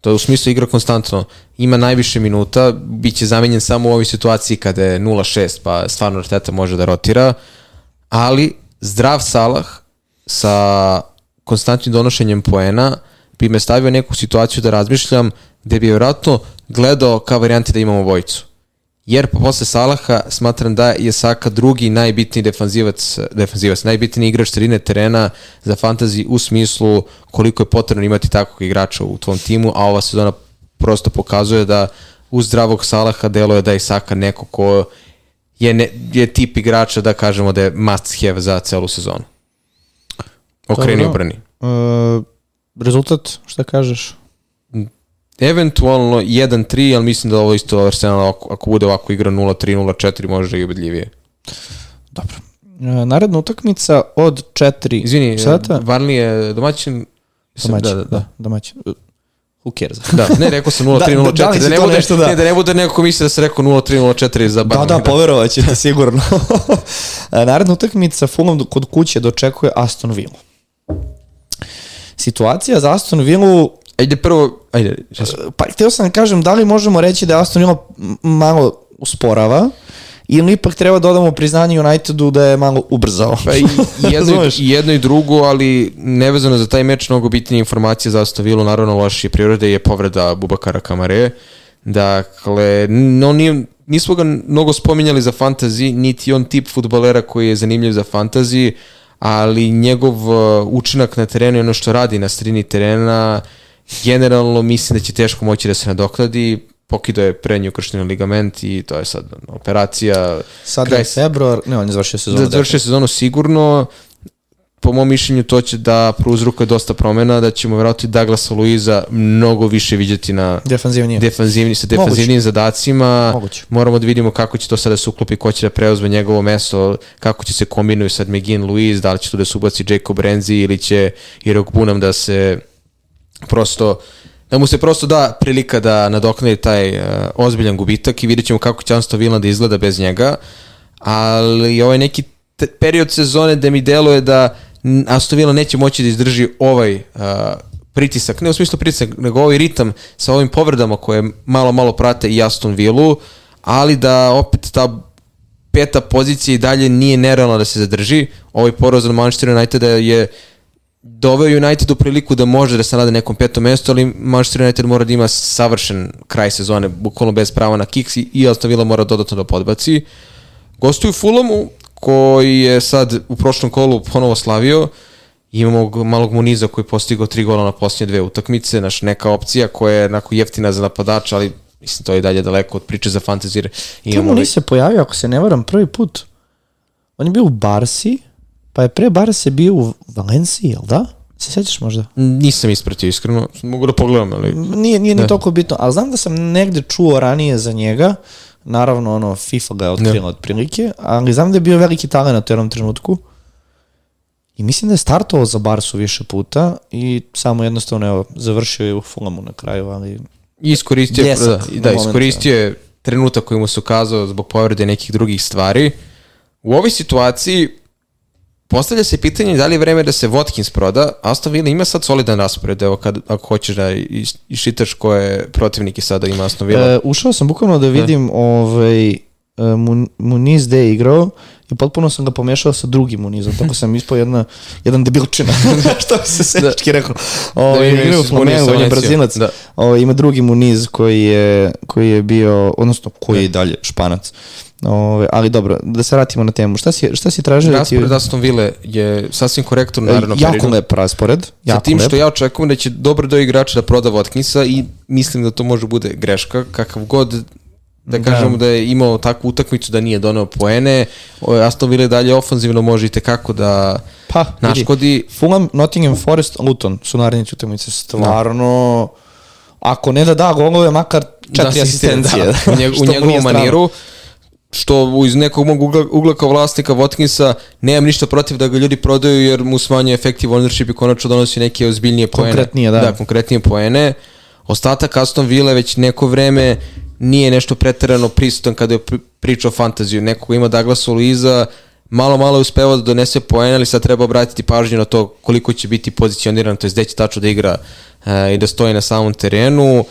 To je u smislu igra konstantno. Ima najviše minuta, bit će zamenjen samo u ovoj situaciji kada je 0-6, pa stvarno Arteta može da rotira, ali zdrav Salah sa konstantnim donošenjem poena bi me stavio neku situaciju da razmišljam gde bi vjerojatno gledao kao varijanti da imamo vojicu jer posle Salaha smatram da je Saka drugi najbitniji defanzivac, defanzivac najbitniji igrač sredine terena za fantazi u smislu koliko je potrebno imati takvog igrača u tvom timu, a ova sezona prosto pokazuje da uz zdravog Salaha deluje da je Saka neko ko je, ne, je tip igrača da kažemo da je must have za celu sezonu. Okreni obrani. Uh, rezultat, šta kažeš? Eventualno 1-3, ali mislim da ovo isto Arsenal ako, ako bude ovako igra 0-3, 0-4 može i ubedljivije. Dobro. E, naredna utakmica od 4 Izvini, sata. Varnli je domaćin? Domaćin, da, da, da. domaćin. Who cares? da, ne, rekao sam 0-3, 0-4, da, da, da, ne bude, nešto, da. Ne, da ne bude neko misli da se rekao 0-3, 0-4 za Barnley. Da, da, poverovat ćete sigurno. E, naredna utakmica Fulham kod kuće dočekuje Aston Villa. Situacija za Aston Villa Ajde prvo, ajde. Pa htio sam da kažem, da li možemo reći da Aston Villa malo usporava, ili ipak treba da odamo priznanje Unitedu da je malo ubrzao. Pa i, jedno, i, jedno i drugo, ali nevezano za taj meč mnogo bitnije informacije za Aston Villa, naravno lošije prirode je povreda Bubakara Kamare. Dakle, no nije, nismo ga mnogo spominjali za fantasy, niti on tip futbolera koji je zanimljiv za fantasy, ali njegov uh, učinak na terenu i ono što radi na strini terena generalno mislim da će teško moći da se nadoknadi, pokido je prednju kršteni ligament i to je sad operacija. Sad kraj, je februar, ne, on je završio sezonu. Da, završio sezonu sigurno, po mom mišljenju to će da prouzrukuje dosta promena, da ćemo verovatno i Douglasa Luiza mnogo više vidjeti na defanzivnije. defanzivni, sa defanzivnim Moguće. zadacima. Moguće. Moramo da vidimo kako će to sada se uklopi, ko će da preuzme njegovo mesto, kako će se kombinuju sad McGinn, Luiz, da li će tu da se ubaci Jacob Renzi ili će i Bunam da se prosto da mu se prosto da prilika da nadoknadi taj uh, ozbiljan gubitak i vidjet ćemo kako će Aston Villa da izgleda bez njega, ali ovaj neki period sezone da mi deluje da Aston Villa neće moći da izdrži ovaj uh, pritisak, ne u smislu pritisak, nego ovaj ritam sa ovim povredama koje malo, malo prate i Aston Villa, ali da opet ta peta pozicija i dalje nije nerealno da se zadrži. Ovaj poraz od Manchester Uniteda je doveo United u priliku da može da se nade nekom petom mestu, ali Manchester United mora da ima savršen kraj sezone, bukvalno bez prava na kiks i, i Aston Villa mora dodatno da podbaci. Gostuju Fulamu, koji je sad u prošlom kolu ponovo slavio, imamo malog Muniza koji je postigao tri gola na posljednje dve utakmice, naš neka opcija koja je onako jeftina za napadača, ali mislim to je dalje daleko od priče za fantazir. Imamo Muniz se pojavio, ako se ne varam, prvi put. On je bio u Barsi, pa je pre Barse bio u Valenciji, jel da? Se sećaš možda? Nisam ispratio iskreno, mogu da pogledam, ali... Nije, nije ni toliko bitno, ali znam da sam negde čuo ranije za njega, naravno ono FIFA ga je otkrila od prilike, ali znam da je bio veliki talent u jednom trenutku i mislim da je startovao za Barsu više puta i samo jednostavno evo, završio je u Fulamu na kraju, ali iskoristio, Bljesak, da, da iskoristio je trenutak koji mu se ukazao zbog povrede nekih drugih stvari. U ovoj situaciji Postavlja se pitanje da li je vreme da se Watkins proda. Aston Villa ima sad solidan raspored, evo kad, ako hoćeš da iščitaš koje protivnike sada ima Aston Villa. E, ušao sam bukvalno da vidim e. ovaj, e, Muniz gde je igrao i potpuno sam ga pomešao sa drugim Munizom, tako sam ispao jedna, jedan debilčina, što bi se sečki rekao. O, da, ovaj, igra u Flamengu, on je brazilac. Da. O, ovaj, ima drugi Muniz koji je, koji je bio, odnosno koji da. je dalje španac. Ove, ali dobro, da se vratimo na temu. Šta si, šta si tražio? Raspored ti... Aston Ville je sasvim korektan u narednom jako periodu. lep raspored. Jako Sa tim lep. što ja očekujem da će dobro do igrača da proda Watkinsa i mislim da to može bude greška, kakav god da, da. kažemo da je imao takvu utakmicu da nije doneo poene. Aston Ville dalje ofanzivno može i tekako da pa, naškodi. Vidi, Fulham, Nottingham Forest, Luton su naredni utakmice. Stvarno, da. ako ne da da golove, makar četiri da, asistencije. Da, u njegovu maniru. Strano što iz nekog mog ugla, ugla kao vlasnika Watkinsa nemam ništa protiv da ga ljudi prodaju jer mu smanje effective ownership i konačno donosi neke ozbiljnije poene. Konkretnije, da. Da, konkretnije poene. Ostatak Aston Villa već neko vreme nije nešto preterano prisutan kada je priča o fantaziju. Neko ima Douglas Luiza, malo malo je uspevao da donese poene, ali sad treba obratiti pažnju na to koliko će biti pozicioniran, to je gde će tačno da igra uh, i da stoji na samom terenu.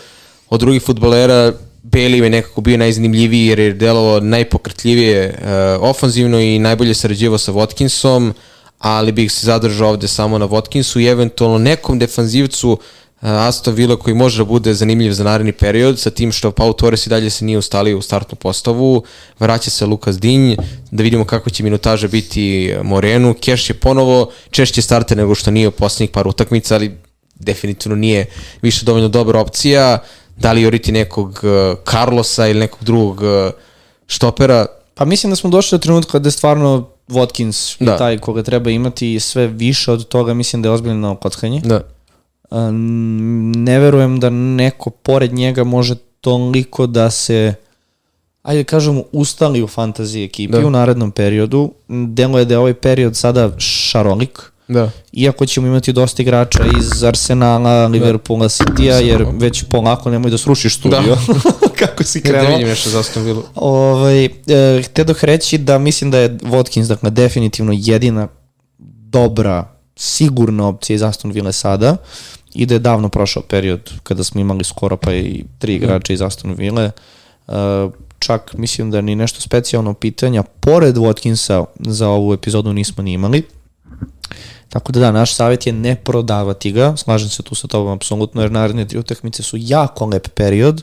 Od drugih futbolera Bailey je nekako bio najzanimljiviji jer je delovao najpokretljivije uh, ofanzivno i najbolje sarađivo sa Watkinsom, ali bih se zadržao ovde samo na Watkinsu i eventualno nekom defanzivcu uh, Aston Villa koji može da bude zanimljiv za naredni period, sa tim što Pau Torres i dalje se nije ustalio u startnu postavu, vraća se Lukas Dinj, da vidimo kako će minutaža biti Morenu, Keš je ponovo češće starte nego što nije u poslednjih par utakmica, ali definitivno nije više dovoljno dobra opcija da li joriti nekog uh, Carlosa ili nekog drugog uh, štopera. Pa mislim da smo došli do trenutka da je stvarno Watkins da. taj koga treba imati i sve više od toga mislim da je ozbiljno kockanje. Da. Ne verujem da neko pored njega može toliko da se ajde kažemo ustali u fantaziji ekipi da. u narednom periodu. Delo je da je ovaj period sada šarolik Da. Iako ćemo imati dosta igrača iz Arsenala, Liverpoola, da. Citya, jer već polako nemoj da srušiš studio. Da. Kako si krenuo. Da vidim nešto za Aston Villa. Ovaj, e, te dok reći da mislim da je Watkins dakle, definitivno jedina dobra, sigurna opcija iz Aston Villa sada i da je davno prošao period kada smo imali skoro pa i tri da. igrača iz Aston Villa. Uh, čak mislim da ni nešto specijalno pitanja pored Watkinsa za ovu epizodu nismo ni imali. Tako da da, naš savjet je ne prodavati ga, slažem se tu sa tobom apsolutno, jer naredne tri utakmice su jako lep period,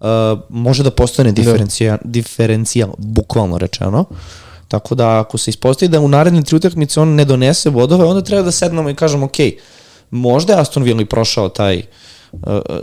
uh, može da postane diferencijal, da. diferencijal, bukvalno rečeno, tako da ako se ispostavi da u naredne tri utakmice on ne donese bodove, onda treba da sednemo i kažemo, ok, možda je Aston Villa prošao taj Uh,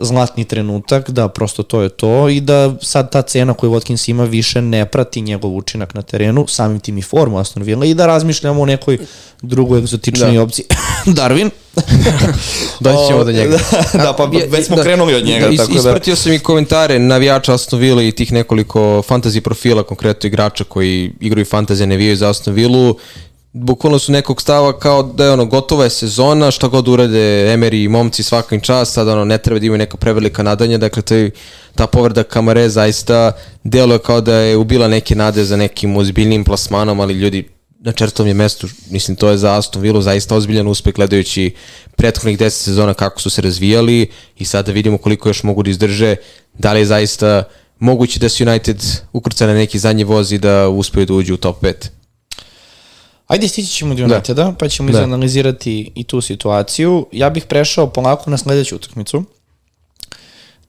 zlatni trenutak, da prosto to je to i da sad ta cena koju Watkins ima više ne prati njegov učinak na terenu, samim tim i formu Aston Villa i da razmišljamo o nekoj drugoj egzotičnoj da. opciji. Darwin. Doći ćemo do njega. da, da, pa već smo da, krenuli od njega. Da, tako da. Ispratio sam i komentare navijača Aston Villa i tih nekoliko fantasy profila, konkretno igrača koji igraju fantazije, ne vijaju za Aston Villa bukvalno su nekog stava kao da je ono gotova je sezona, šta god urade Emery i momci svakim čas, sad ono ne treba da imaju neka prevelika nadanja, dakle taj, ta povreda Kamare zaista deluje kao da je ubila neke nade za nekim ozbiljnim plasmanom, ali ljudi na četvrtom je mestu, mislim to je za Aston Villa zaista ozbiljan uspeh gledajući prethodnih 10 sezona kako su se razvijali i sada vidimo koliko još mogu da izdrže, da li je zaista moguće da se United ukrca na neki zadnji voz i da uspeju da uđu u top 5. Ajde, stići ćemo do Uniteda, da. pa ćemo da. izanalizirati i tu situaciju. Ja bih prešao polako na sledeću utakmicu.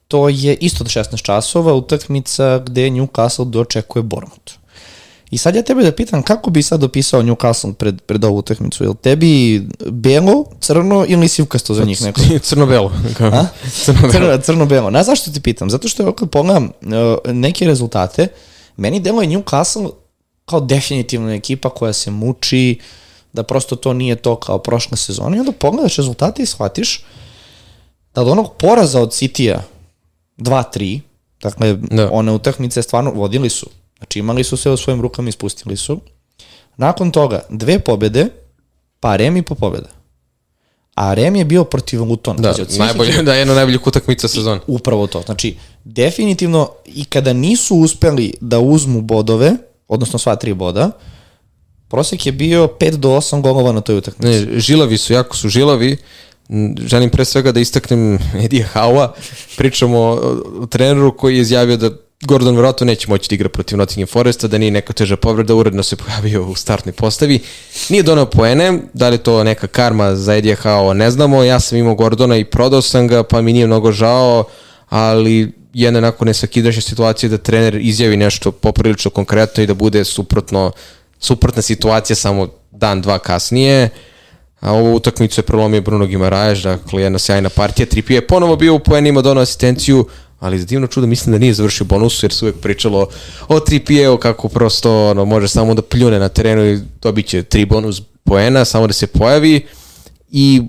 To je isto do 16 časova, utakmica gde Newcastle dočekuje Bournemouth. I sad ja tebe da pitam kako bi sad opisao Newcastle pred, pred ovu utakmicu? Je li tebi belo, crno ili sivkasto za njih neko? Crno-belo. Crno-belo. Crno, crno-belo. Na zašto ti pitam? Zato što kad pogledam uh, neke rezultate, meni delo je Newcastle kao definitivno ekipa koja se muči, da prosto to nije to kao prošle sezone. I onda pogledaš rezultate i shvatiš da od onog poraza od City-a 2-3, dakle, da. one utakmice stvarno vodili su. Znači imali su sve u svojim rukama i spustili su. Nakon toga, dve pobede, pa Remi po pobeda. A Rem je bio protiv Lutona. Da, znači, najbolje, da je jedna najboljih utakmica sezona. Upravo to. Znači, definitivno, i kada nisu uspeli da uzmu bodove, odnosno sva tri boda, prosek je bio 5 do 8 golova na toj utakmici. Ne, žilavi su, jako su žilavi. Želim pre svega da istaknem Edija Haua. Pričamo o treneru koji je izjavio da Gordon vjerojatno neće moći da igra protiv Nottingham Foresta, da nije neka teža povreda, uredno se pojavio u startnoj postavi. Nije donao poene, da li to neka karma za Edija Hao, ne znamo. Ja sam imao Gordona i prodao sam ga, pa mi nije mnogo žao, ali jedna onako nesakidašnja situacija da trener izjavi nešto poprilično konkretno i da bude suprotno, suprotna situacija samo dan, dva kasnije. A ovu utakmicu je prolomio Bruno Gimaraeš, dakle jedna sjajna partija. Trippier je ponovo bio u poenima, donao asistenciju, ali za divno čudo mislim da nije završio bonus, jer se uvek pričalo o Trippier, kako prosto ono, može samo da pljune na terenu i dobit će tri bonus poena, samo da se pojavi. I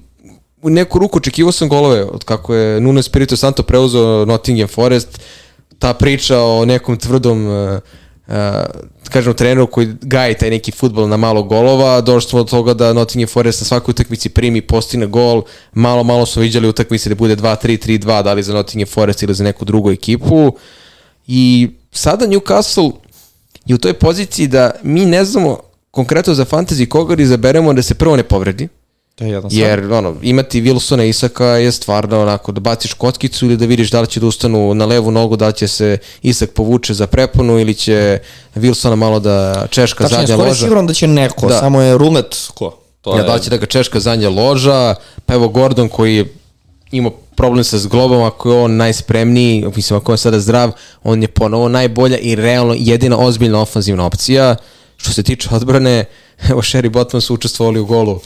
u neku ruku očekivao sam golove od kako je Nuno Espirito Santo preuzeo Nottingham Forest ta priča o nekom tvrdom uh, uh, kažem treneru koji gaji taj neki futbol na malo golova, došli smo od toga da Nottingham Forest na svakoj utakmici primi postigne gol, malo malo su viđali utakmice da bude 2-3, 3-2, da li za Nottingham Forest ili za neku drugu ekipu. I sada Newcastle je u toj poziciji da mi ne znamo konkretno za fantasy koga da izaberemo da se prvo ne povredi, To je jedan Jer ono, imati Wilsona i Isaka je stvarno onako da baciš kockicu ili da vidiš da li će da ustanu na levu nogu, da li će se Isak povuče za preponu ili će Wilsona malo da češka Tačnije, zadnja loža. Tačnije, siguran da će neko, da. samo je rulet ko. To ja, je... da li će da ga češka zadnja loža, pa evo Gordon koji je imao problem sa zglobom, ako je on najspremniji, mislim ako je sada zdrav, on je ponovo najbolja i realno jedina ozbiljna ofanzivna opcija. Što se tiče odbrane, evo Sherry Botman su učestvovali u golu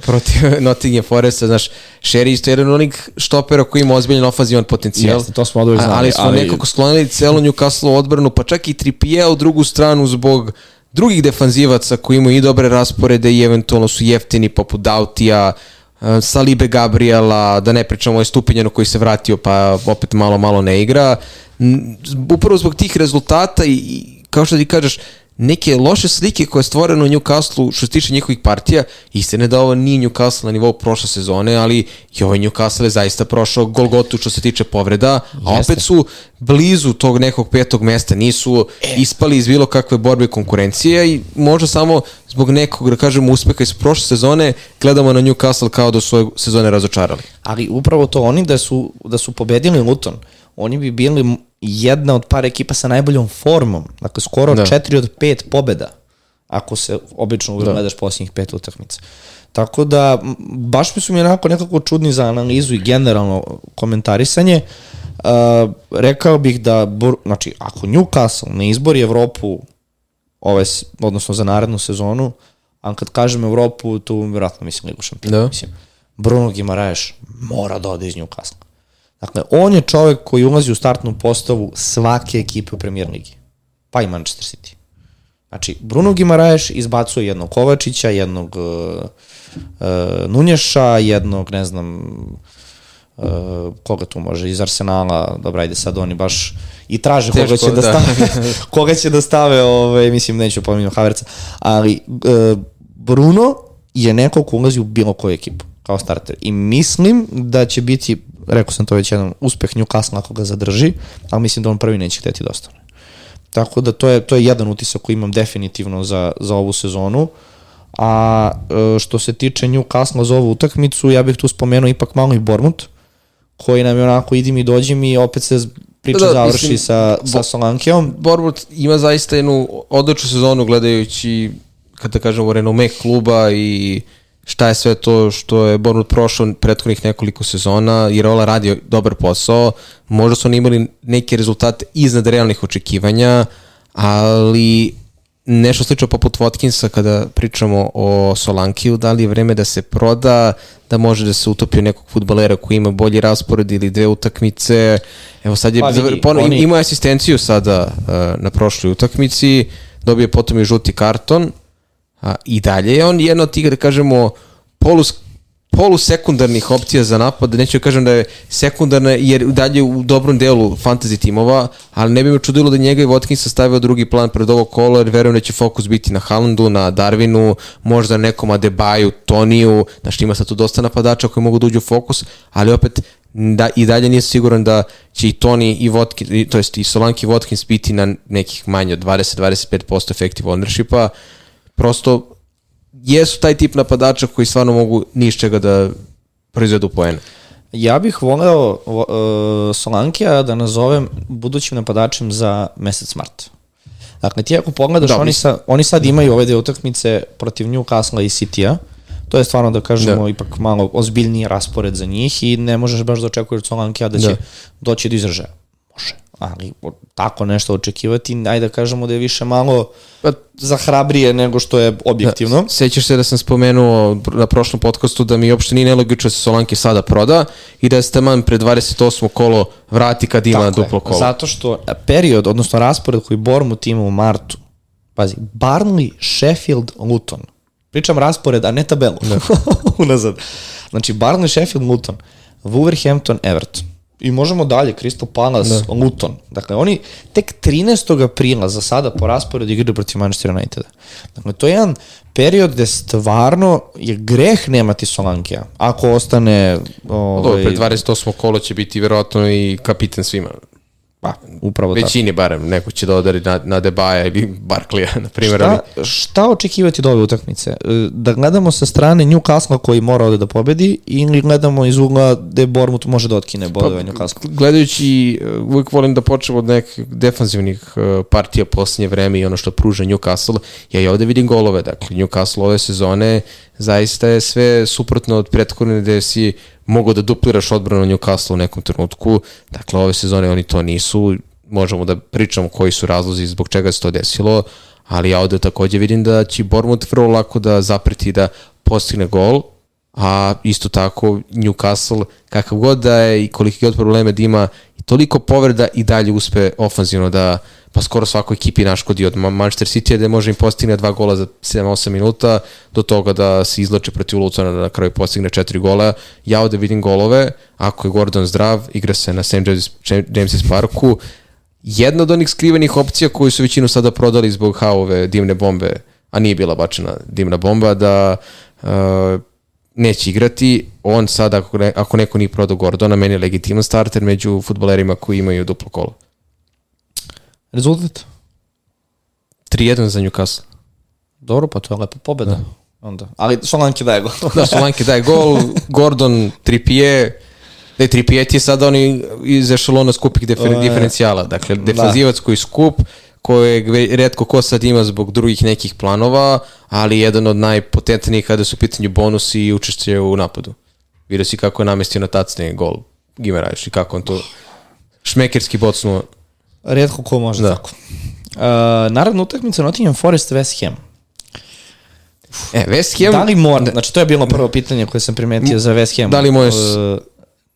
protiv Nottingham Foresta, znaš, Sherry isto jedan onih štopera koji ima ozbiljan ofazivan potencijal. Jeste, to smo odvoj znali. Ali smo ali... nekako sklonili celo Newcastle odbranu, pa čak i Trippier u drugu stranu zbog drugih defanzivaca koji imaju i dobre rasporede i eventualno su jeftini poput Dautija, eh, Salibe Gabriela, da ne pričamo o Stupinjanu koji se vratio pa opet malo malo ne igra. Upravo zbog tih rezultata i kao što ti kažeš, neke loše slike koje je stvoreno u Newcastle što se tiče njihovih partija, istine da ovo nije Newcastle na nivou prošle sezone, ali i ovaj Newcastle je zaista prošao Golgotu što se tiče povreda, a Jeste. opet su blizu tog nekog petog mesta, nisu e. ispali iz bilo kakve borbe konkurencije i možda samo zbog nekog, da kažemo, uspeha iz prošle sezone gledamo na Newcastle kao da su ove sezone razočarali. Ali upravo to oni da su, da su pobedili Luton, oni bi bili jedna od par ekipa sa najboljom formom, dakle skoro da. 4 od 5 pobeda, ako se obično da. gledaš posljednjih pet utakmica. Tako da, baš mi su mi onako nekako čudni za analizu i generalno komentarisanje. Uh, rekao bih da, znači, ako Newcastle ne izbori Evropu, ove, odnosno za narednu sezonu, a kad kažem Evropu, tu vjerojatno mislim Ligu šampiona. Da. Mislim, Bruno Gimaraeš mora da ode iz Newcastle. Dakle, on je čovek koji ulazi u startnu postavu svake ekipe u premier ligi. Pa i Manchester City. Znači, Bruno Gimaraeš izbacuje jednog Kovačića, jednog uh, uh, Nunješa, jednog, ne znam, uh, koga tu može, iz Arsenala, dobra, ajde sad oni baš i traže Teško, koga će da, da stave, koga će da stave, ovaj, mislim, neću pominjati Haverca, ali uh, Bruno je neko ko ulazi u bilo koju ekipu kao starter. I mislim da će biti rekao sam to već jedan uspeh Newcastle ako ga zadrži, ali mislim da on prvi neće hteti da ostane. Tako da to je, to je jedan utisak koji imam definitivno za, za ovu sezonu. A e, što se tiče Newcastle za ovu utakmicu, ja bih tu spomenuo ipak malo i Bormut, koji nam je onako idi mi dođi mi opet se priča Da, da, završi mislim, sa, sa Solankijom. Bournemouth ima zaista jednu odličnu sezonu gledajući, kada kažemo, renome kluba i šta je sve to što je Bournemouth prošao prethodnih nekoliko sezona, jer Ola radi dobar posao, možda su oni imali neke rezultate iznad realnih očekivanja, ali nešto slično poput Watkinsa kada pričamo o Solankiju, da li je vreme da se proda, da može da se utopi u nekog futbalera koji ima bolji raspored ili dve utakmice. Evo sad je, Pa vidi, pa, oni- ima asistenciju sada uh, na prošloj utakmici, dobije potom i žuti karton, a, i dalje je on jedna od tih, da kažemo, polus, polusekundarnih opcija za napad, neću da kažem da je sekundarna jer dalje u dobrom delu fantasy timova, ali ne bi me čudilo da njega i Watkinsa stavio drugi plan pred ovo kolo, jer verujem da će fokus biti na Haalandu, na Darwinu, možda nekom Adebayu, Toniju, znači ima sad tu dosta napadača koji mogu da uđu u fokus, ali opet da, i dalje nisam siguran da će i Toni i Watkins, to jest i Solanke i Watkins biti na nekih manje od 20-25% effective ownershipa, prosto jesu taj tip napadača koji stvarno mogu ni iz čega da proizvedu poene. Ja bih voleo uh, Solankija da nazovem budućim napadačem za mesec mart. Dakle, ti ako pogledaš, Da, oni, sa, oni sad imaju ove dve utakmice protiv Newcastle i City-a. To je stvarno, da kažemo, Da. ipak malo ozbiljniji raspored za njih i ne možeš baš da očekuješ od Solankija da će Da. doći do izražaja. Ali tako nešto očekivati, ajde da kažemo da je više malo Pa- zahrabrije nego što je objektivno. Da, sećaš se da sam spomenuo na prošlom podcastu da mi uopšte nije nelogično da se Solanke sada proda i da se taman pre 28. kolo vrati kad ima Tako je, duplo kolo. Zato što period, odnosno raspored koji Bournemouth ima u martu, pazi, Barnley, Sheffield, Luton. Pričam raspored, a ne tabelu. Da. Unazad. Znači, Barnley, Sheffield, Luton, Wolverhampton, Everton. I možemo dalje, Crystal Palace, da. Luton. Dakle, oni tek 13. aprila za sada po rasporedu igraju protiv Manchester Uniteda. Dakle, to je jedan period gde stvarno je greh nemati Solankija. Ako ostane... Dobro, Ovaj, pre 28. kolo će biti verovatno i kapitan svima. Pa, upravo tako. Većini barem, neko će da odari na, na Debaja ili Barklija, na primjer. ali- Šta, šta očekivati od ove utakmice? E, Da gledamo sa strane Newcastle koji mora ovde da pobedi ili gledamo iz ugla gde Bournemouth može da otkine bodove Newcastle? gledajući, uh, uvijek volim da počnem od nekih defanzivnih uh, partija posljednje vreme i ono što pruža Newcastle, ja i ovde vidim golove, dakle Newcastle ove sezone zaista je sve suprotno od prethodne gde si mogao da dupliraš odbranu Newcastle u nekom trenutku, dakle ove sezone oni to nisu, možemo da pričamo koji su razlozi zbog čega se to desilo, ali ja ovde takođe vidim da će Bournemouth vrlo lako da zapreti da postigne gol, a isto tako Newcastle, kakav god da je i koliki god probleme da ima, toliko povreda i dalje uspe ofanzivno da pa skoro svakoj ekipi naškodi od Ma- Manchester City da može im postigne dva gola za 7-8 minuta do toga da se izlače protiv Lucona da na kraju postigne četiri gola. Ja ovde vidim golove, ako je Gordon zdrav, igra se na St. James, James's Parku. Jedna od onih skrivenih opcija koju su većinu sada prodali zbog haove dimne bombe, a nije bila bačena dimna bomba, da uh, neće igrati. On sad, ako, ne, ako neko nije prodao Gordona, meni je legitiman starter među futbolerima koji imaju duplo kolo. Rezultat? 3-1 za Newcastle. Dobro, pa to je lepa pobeda. Da. Onda. Ali Solanke daje gol. Da, Solanke daje gol, Gordon, Trippier, da je Trippier ti je sad oni iz ešalona skupih difer, diferencijala. Dakle, defanzivac koji je skup, kojeg redko ko sad ima zbog drugih nekih planova, ali jedan od najpotentnijih kada su u pitanju bonusi i učešće u napadu. Vidio si kako je namestio na tacne gol Gimerajš i kako on to šmekerski bocnuo. Redko ko može da. Tako. Uh, naravno, utakmica Nottingham Forest West Ham. E, West Ham, Da li mora, znači to je bilo prvo pitanje koje sam primetio za West Ham. Da li može Uh,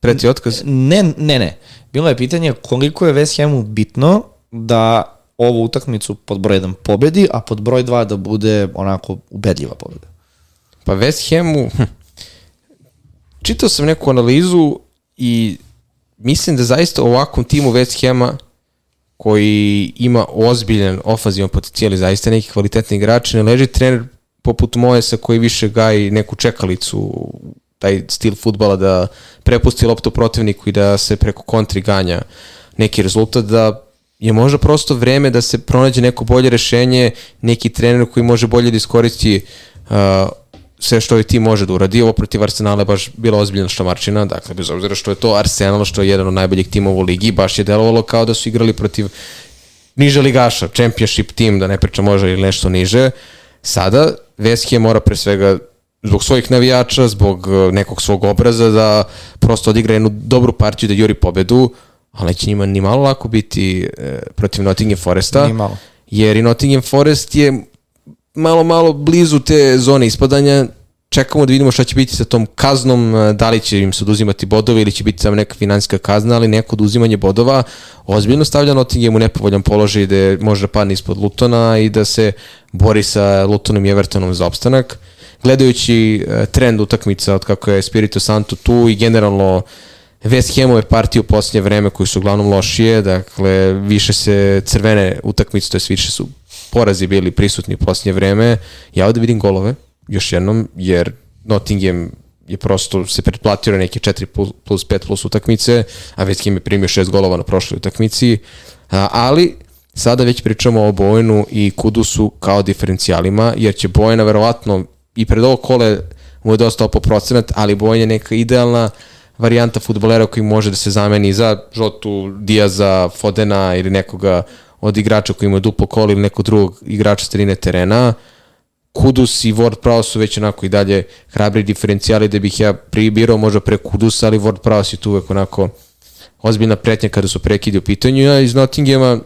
preti otkaz? Ne, ne, ne. Bilo je pitanje koliko je West Hamu bitno da ovu utakmicu pod broj 1 pobedi, a pod broj 2 da bude onako ubedljiva pobeda. Pa West Hamu, hm, čitao sam neku analizu i mislim da zaista ovakvom timu West Hama koji ima ozbiljan ofanzivan potencijal i zaista neki kvalitetni igrači, ne leži trener poput Moesa koji više gaji neku čekalicu taj stil futbala da prepusti loptu protivniku i da se preko kontri ganja neki rezultat da je možda prosto vreme da se pronađe neko bolje rešenje, neki trener koji može bolje da iskoristi uh, sve što je tim može da uradi. Ovo protiv Arsenala je baš bila ozbiljna štamarčina, dakle, bez obzira što je to Arsenal, što je jedan od najboljih timova u ligi, baš je delovalo kao da su igrali protiv niže ligaša, championship tim, da ne pričam može ili nešto niže. Sada West Ham mora pre svega zbog svojih navijača, zbog uh, nekog svog obraza da prosto odigra jednu dobru partiju da juri pobedu, ali neće njima ni malo lako biti e, protiv Nottingham Foresta. Jer i Nottingham Forest je malo, malo blizu te zone ispadanja. Čekamo da vidimo šta će biti sa tom kaznom, e, da li će im se oduzimati bodovi ili će biti samo neka finansijska kazna, ali neko oduzimanje bodova ozbiljno stavlja Nottingham u nepovoljan položaj da može da padne ispod Lutona i da se bori sa Lutonom i Evertonom za opstanak. Gledajući e, trend utakmica od kako je Spirito Santo tu i generalno West Hamove partije u posljednje vreme koji su uglavnom lošije, dakle više se crvene utakmice, to je više su porazi bili prisutni u posljednje vreme. Ja ovde vidim golove, još jednom, jer Nottingham je prosto se pretplatio na neke 4 plus, plus 5 plus utakmice, a West Ham je primio 6 golova na prošloj utakmici, a, ali sada već pričamo o Bojenu i Kudusu kao diferencijalima, jer će Bojena verovatno i pred ovo kole mu je dosta po procenat, ali Bojen je neka idealna varijanta futbolera koji može da se zameni za Žotu, Diaza, Fodena ili nekoga od igrača koji ima duplo kolo ili nekog drugog igrača starine terena. Kudus i Ward Prowse su već onako i dalje hrabri diferencijali da bih ja pribirao možda pre Kudusa, ali Ward Prowse je tu uvek onako ozbiljna pretnja kada su prekidi u pitanju. Ja iz Nottinghama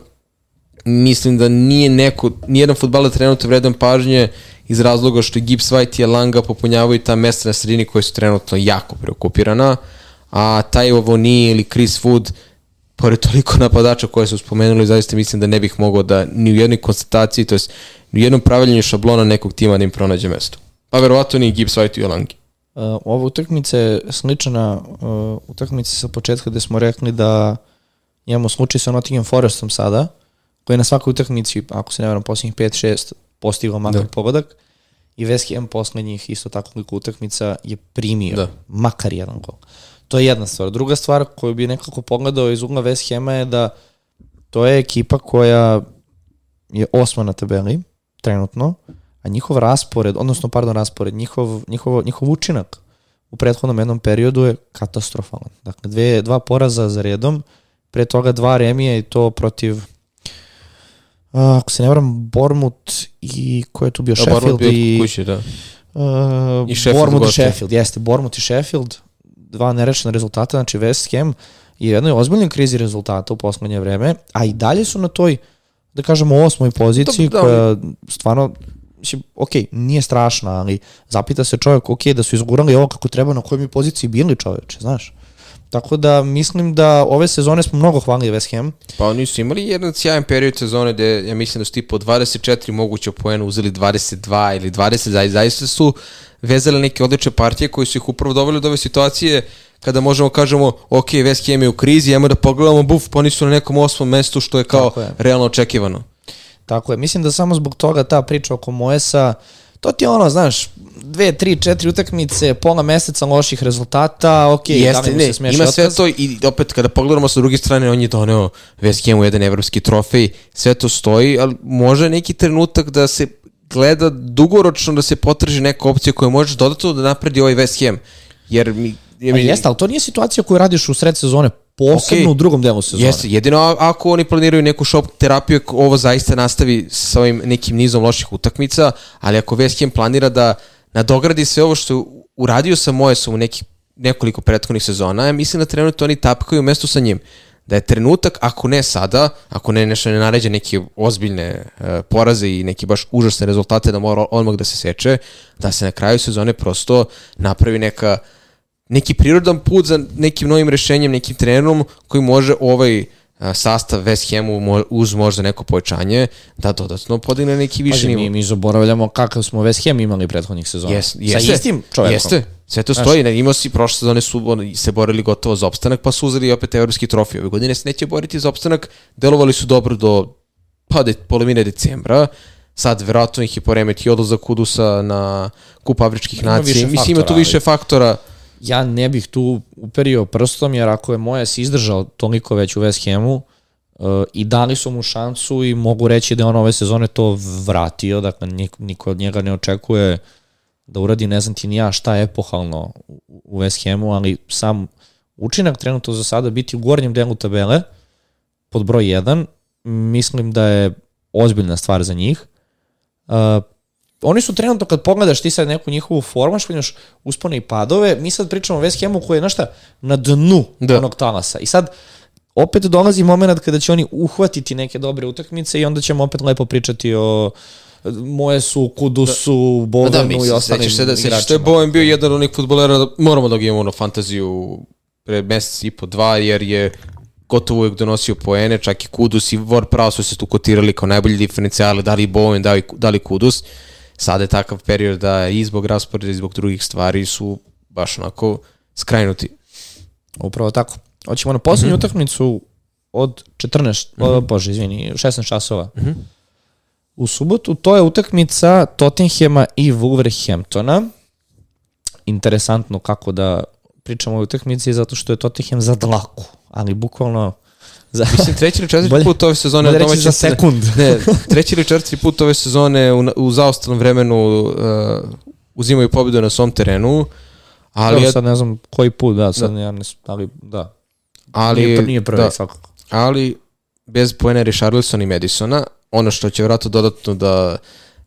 mislim da nije neko, nijedan futbaler trenutno vredan pažnje iz razloga što Gibbs White i Alanga popunjavaju ta mesta na sredini koje su trenutno jako preokupirana, a taj Ovoni ili Chris Wood pored toliko napadača koje su spomenuli, zaista mislim da ne bih mogao da ni u jednoj konstataciji, to ni u jednom praviljenju šablona nekog tima da im pronađe mesto. Pa verovatno ni Gibbs White i Alangi. Uh, ova utakmica je slična uh, utakmici sa početka gde smo rekli da imamo slučaj sa Nottingham Forestom sada, koji je na svakoj utakmici, ako se ne varam, posljednjih 5-6 postigao makar da. pogodak i West Ham poslednjih isto tako koliko utakmica je primio da. makar jedan gol. To je jedna stvar. Druga stvar koju bi nekako pogledao iz ugla West Hama je da to je ekipa koja je osma na tabeli trenutno, a njihov raspored, odnosno pardon raspored, njihov, njihov, njihov učinak u prethodnom jednom periodu je katastrofalan. Dakle, dve, dva poraza za redom, pre toga dva remije i to protiv Uh, ako se ne varam, Bormut i ko je tu bio, da, Sheffield bio i... Kući, da. Uh, I Sheffield Bormut i Sheffield, jeste, Bormut i Sheffield, dva nerečna rezultata, znači West Ham je u jednoj ozbiljnoj krizi rezultata u poslednje vreme, a i dalje su na toj, da kažemo, osmoj poziciji, da, da, koja stvarno, mislim, ok, nije strašna, ali zapita se čovjek, ok, da su izgurali ovo kako treba, na kojoj mi poziciji bili čoveče, znaš. Tako da mislim da ove sezone smo mnogo hvalili West Ham. Pa oni su imali jedan sjajan period sezone gde ja mislim da su tipa 24 moguće poena uzeli 22 ili 20, zaista su vezali neke odlične partije koji su ih upravo doveli do ove situacije kada možemo kažemo ok, West Ham je u krizi, ajmo da pogledamo buf, pa oni su na nekom osmom mestu što je kao je. realno očekivano. Tako je, mislim da samo zbog toga ta priča oko Moesa, to ti je ono, znaš, dve, tri, četiri utakmice, pola meseca loših rezultata, ok, Jeste, da ne, se ima sve to i opet kada pogledamo sa druge strane, on je doneo West Hamu jedan evropski trofej, sve to stoji, ali može neki trenutak da se gleda dugoročno da se potraži neka opcija koja može dodatno da napredi ovaj West Ham. Jer mi, je, mi... Jeste, ali to nije situacija koju radiš u sred sezone, posebno okay. u drugom delu sezone. Jeste, jedino ako oni planiraju neku shop terapiju, ovo zaista nastavi sa ovim nekim nizom loših utakmica, ali ako West Ham planira da nadogradi sve ovo što uradio sa Mojesom u nekih nekoliko prethodnih sezona, ja mislim da trenutno oni tapkaju u mestu sa njim. Da je trenutak, ako ne sada, ako ne nešto ne naređe neke ozbiljne uh, poraze i neke baš užasne rezultate da mora odmah da se seče, da se na kraju sezone prosto napravi neka neki prirodan put za nekim novim rešenjem, nekim trenerom koji može ovaj sastav West Hamu uz možda neko povećanje da dodatno podigne neki viši nivo. Mi, mi zaboravljamo kakav smo West Ham imali prethodnih sezona. Yes, jeste, Sa istim čovjekom. Jeste, sve to stoji. Znaš, imao si prošle sezone su on, se borili gotovo za opstanak, pa su uzeli opet evropski trofij. Ove godine se neće boriti za opstanak, delovali su dobro do pa de, polovine decembra. Sad verovatno ih je poremetio odlazak Kudusa na kup afričkih nacija. Mislim, ima tu više faktora ja ne bih tu uperio prstom, jer ako je moja se izdržao toliko već u West Hamu, uh, i dali su mu šansu i mogu reći da je on ove sezone to vratio, dakle niko, od njega ne očekuje da uradi ne znam ti ni ja šta epohalno u West Hamu, ali sam učinak trenutno za sada biti u gornjem delu tabele pod broj 1, mislim da je ozbiljna stvar za njih. Uh, oni su trenutno kad pogledaš ti sad neku njihovu formu, što imaš uspone i padove, mi sad pričamo o West Hamu koji je našta na dnu da. onog talasa. I sad opet dolazi moment kada će oni uhvatiti neke dobre utakmice i onda ćemo opet lepo pričati o moje su Kudusu, da, Boganu da, da, i ostalim se da, igračima. Što je Bojan bio jedan od onih futbolera, da moramo da ga imamo na fantaziju pre mesec i po dva, jer je gotovo uvijek donosio poene, čak i Kudus i Vor Prao su se tu kotirali kao najbolji diferencijale, da li Bowen, da li, da li Kudus. Sada je takav period da i zbog rasporeda i zbog drugih stvari su baš onako skrajnuti. Upravo tako. Hoćemo na poslednju mm -hmm. utakmicu od 14, mm -hmm. bože, izvini, 16 časova. Mm -hmm. U subotu to je utakmica Tottenhema i Wolverhamptona. Interesantno kako da pričamo o utakmici zato što je Tottenham za dlaku, ali bukvalno Za... Mislim, treći ili četvrti bolje, put ove sezone... Bolje reći za sekund. Ne, treći ili četvrti put ove sezone u, u zaostalnom vremenu uh, uzimaju pobedu na svom terenu. Ali Dobro, sad ne znam koji put, da, sad da. ja ne, ali da. Ali, nije, nije prvi da, svakako. Ali bez poena Richarlison i Madisona, ono što će vratno dodatno da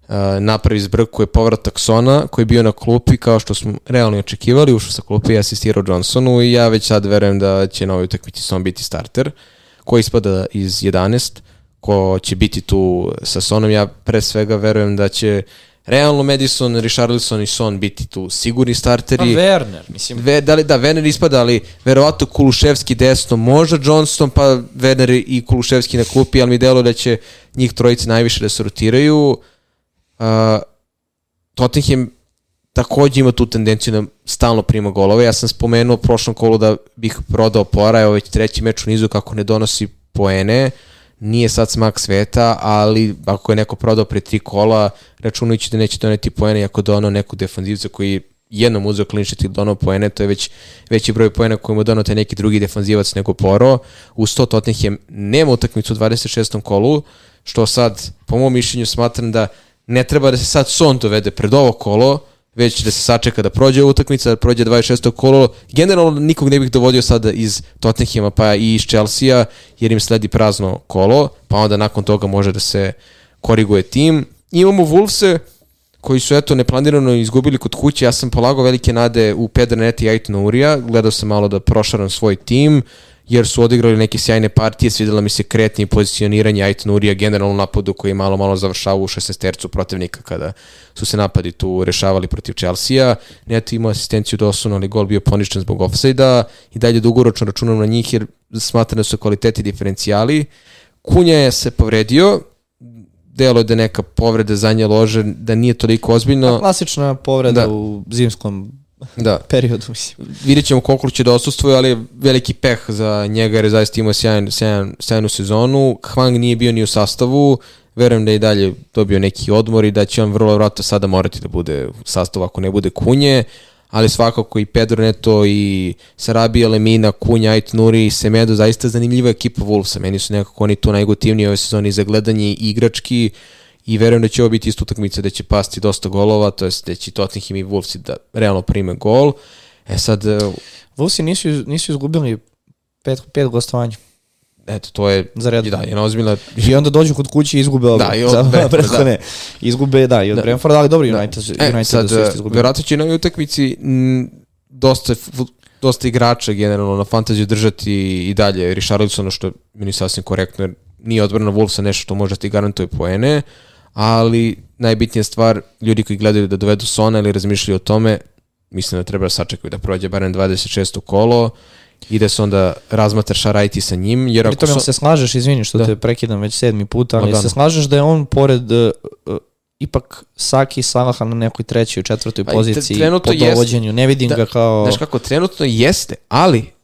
uh, napravi zbrku je povratak Sona koji je bio na klupi kao što smo realno očekivali, ušao sa klupi i asistirao Johnsonu i ja već sad verujem da će na ovoj utakmici Son biti starter. Uh, ko ispada iz 11, ko će biti tu sa Sonom, ja pre svega verujem da će realno Madison, Richarlison i Son biti tu sigurni starteri. Pa Werner, mislim. Ve, da, li, da, Werner ispada, ali verovatno Kuluševski desno, možda Johnston, pa Werner i Kuluševski na klupi, ali mi delo da će njih trojice najviše da se rotiraju. Uh, Tottenham takođe ima tu tendenciju da stalno prima golove. Ja sam spomenuo u prošlom kolu da bih prodao Pora, evo već treći meč u nizu kako ne donosi poene. Nije sad smak sveta, ali ako je neko prodao pre tri kola, računajući da neće doneti poene, ako donao neku defanzivca koji jednom uzeo klinčet i donao poene, to je već veći broj poena koji mu donao taj neki drugi defanzivac nego Poro. Uz to Tottenham nema utakmicu u 26. kolu, što sad, po mom mišljenju, smatram da ne treba da se sad Son dovede pred ovo kolo, već da se sačeka da prođe utakmica, da prođe 26. kolo. Generalno nikog ne bih dovodio sada iz Tottenhama pa i iz Chelsea jer im sledi prazno kolo, pa onda nakon toga može da se koriguje tim. Imamo Wolvese koji su eto neplanirano izgubili kod kuće. Ja sam polagao velike nade u Pedro Neti i Aiton Urija. Gledao sam malo da prošaram svoj tim jer su odigrali neke sjajne partije, svidela mi se kretnje pozicioniranje Aiton Urija generalno u napadu koji je malo malo završava u 16 tercu protivnika kada su se napadi tu rešavali protiv Chelsea-a. Neto imao asistenciju Dosonu, ali gol bio poništen zbog offside-a i dalje dugoročno računam na njih jer smatram da su kvaliteti diferencijali. Kunja je se povredio, delo je da neka povreda za nje lože, da nije toliko ozbiljno. A klasična povreda da. u zimskom da. periodu. Mislim. Vidjet ćemo koliko će da osustvuje, ali veliki peh za njega jer je zaista imao sjajan, sjajan, sjajnu sezonu. Hwang nije bio ni u sastavu, verujem da je i dalje dobio neki odmor i da će on vrlo vratno sada morati da bude u sastavu ako ne bude Kunje, ali svakako i Pedro Neto i Sarabija, Lemina, Kunja, Ait Nuri i Semedo, zaista zanimljiva ekipa Wolvesa. Meni su nekako oni tu najgotivniji ove sezoni za gledanje i igrački i verujem da će ovo biti isto utakmica da će pasti dosta golova, to jest da će Tottenham i Wolvesi da realno prime gol. E sad... E, Wolvesi nisu, nisu izgubili pet, pet gostovanja. Eto, to je za red. Da, jedna ozbiljna... I onda dođu kod kuće i izgube da, i od za, Brentforda, da. Izgube, da, i od da. Brentforda, ali dobro, United, da. United e, sad, da su isto izgubili. Vjerojatno će na ovoj utakmici m, dosta, dosta igrača generalno na fantaziju držati i dalje Richarlisona, što je meni sasvim korektno, jer nije odbrana Wolvesa nešto što može da ti garantuje poene, ali najbitnija stvar, ljudi koji gledaju da dovedu Sona ili razmišljaju o tome, mislim da treba da sačekaju da prođe barem 26. kolo i da se onda razmatra šta raditi sa njim. Jer ako so... se slažeš, izvini što da. te prekidam već sedmi put, ali no, se slažeš da je on pored uh, ipak Saki Salaha na nekoj trećoj, četvrtoj pa poziciji po dovođenju. Ne vidim da, ga kao... Znaš kako, trenutno jeste, ali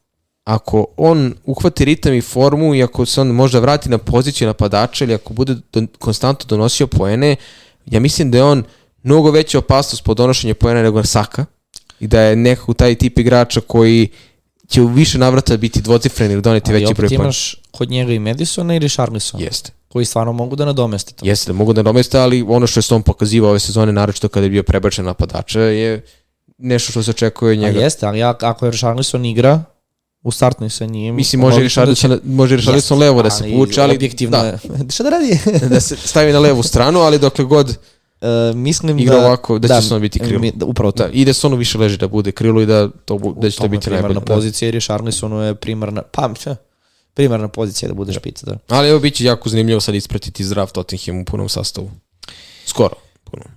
ako on uhvati ritam i formu i ako se on možda vrati na poziciju napadača ili ako bude don, konstantno donosio poene, ja mislim da je on mnogo veća opasnost po donošenju poena nego Saka i da je nekako taj tip igrača koji će u više navrata biti dvocifren ili doneti Ali veći broj opet pojena. imaš kod njega i Madisona i Richarlisona, Jeste. koji stvarno mogu da nadomeste to. Jeste da mogu da domeste, ali ono što je Stone pokazivao ove sezone, naročito kada je bio prebačen napadača, je nešto što se očekuje od A njega. jeste, ali ak- ako je Richarlison igra, u startnoj sa njim... Mislim, može logično da će- Richarlison, može Richarlison levo da se povuče, ali Objektivno da. Šta da radi? da se stavi na levu stranu, ali dokle god E, mislim igra da... ovako, da, će Son biti krilo. mi- da, upravo to. Da, i da Sonu više leži da bude krilo i da, to, bu- da će to biti primarna najbolje. Da. pozicija, jer je je primarna... Pa, primarna pozicija da bude špica, da. Ali evo bit će jako zanimljivo sad ispratiti zdrav Tottenham u punom sastavu. Skoro. Punom.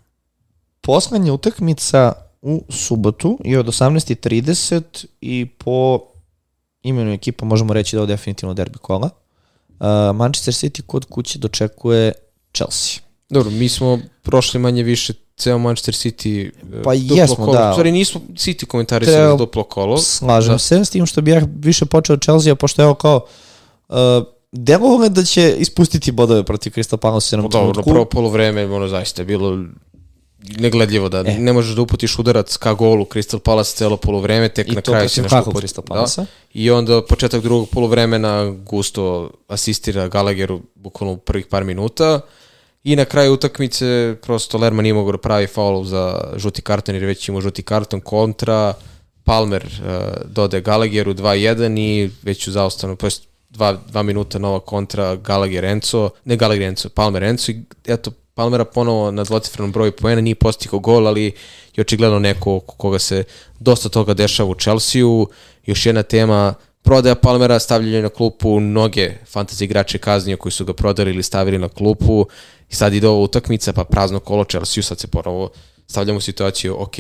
Poslednja utakmica u subotu je od 18.30 i po imenu ekipa možemo reći da je ovo definitivno derbi kola. Uh, Manchester City kod kuće dočekuje Chelsea. Dobro, mi smo prošli manje više ceo Manchester City e, Pa duplo jesmo, kolo. da. Stvari nismo City komentarisali Treba- za duplo kolo. Slažem Da. se s tim što bi ja više počeo Chelsea, pošto evo kao uh, delovalo je da će ispustiti bodove protiv Crystal Palace u jednom Pa Dobro, prvo polovreme, ono zaista je bilo negledljivo da E. ne možeš da uputiš udarac ka golu Crystal Palace celo polovreme, tek I na kraju protiv nešto kakvog uput- Crystal Palace? Da. I onda početak drugog polovremena Gusto asistira Gallagheru bukvalno u prvih par minuta i na kraju utakmice prosto Lerma nije mogao da pravi faul za žuti karton jer je već imao žuti karton kontra Palmer uh, dode Gallagheru 2-1 i već u zaostanu to jest dva, dva minuta nova kontra Gallagher Enzo, ne Gallagher Enzo, Palmer Enzo i eto Palmera ponovo na dvocifrenom broju poena, nije postigao gol, ali je očigledno neko koga se dosta toga dešava u Chelsea-u. Još jedna tema, prodaja Palmera, stavljanje na klupu, mnoge fantasy igrače kaznio koji su ga prodali ili stavili na klupu i sad ide ova utakmica, pa prazno kolo Chelsea-u, sad se ponovo stavljamo u situaciju, ok,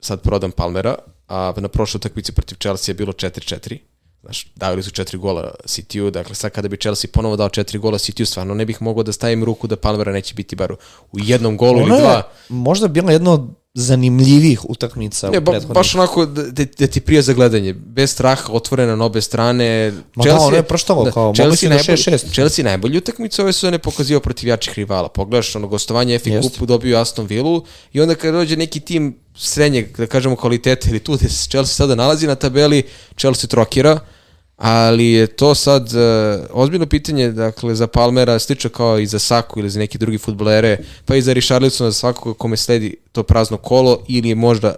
sad prodam Palmera, a na prošloj utakmici protiv Chelsea je bilo 4-4. Znaš, davili su četiri gola City-u, dakle sad kada bi Chelsea ponovo dao četiri gola City-u, stvarno ne bih mogao da stavim ruku da Palmera neće biti bar u jednom golu Ono ili je dva. možda bila jedna od zanimljivih utakmica Ne, u ba, prethodnih. baš onako da, da, da ti prije za gledanje. Bez straha, otvorena na obe strane. Ma da, ono je proštalo, kao, mogli su da najbolji, 6-6. Chelsea najbolju utakmicu ove sezone pokazio protiv jačih rivala. Pogledaš, ono gostovanje FA Jeste. Cupu dobio Aston Villu i onda kad dođe neki tim srednjeg, da kažemo kvalitete ili tu gde se Chelsea sada nalazi na tabeli, Chelsea trokira, ali je to sad uh, ozbiljno pitanje dakle za Palmera slično kao i za Saku ili za neki drugi futbolere pa i za Richarlisona za svakog kome sledi to prazno kolo ili je možda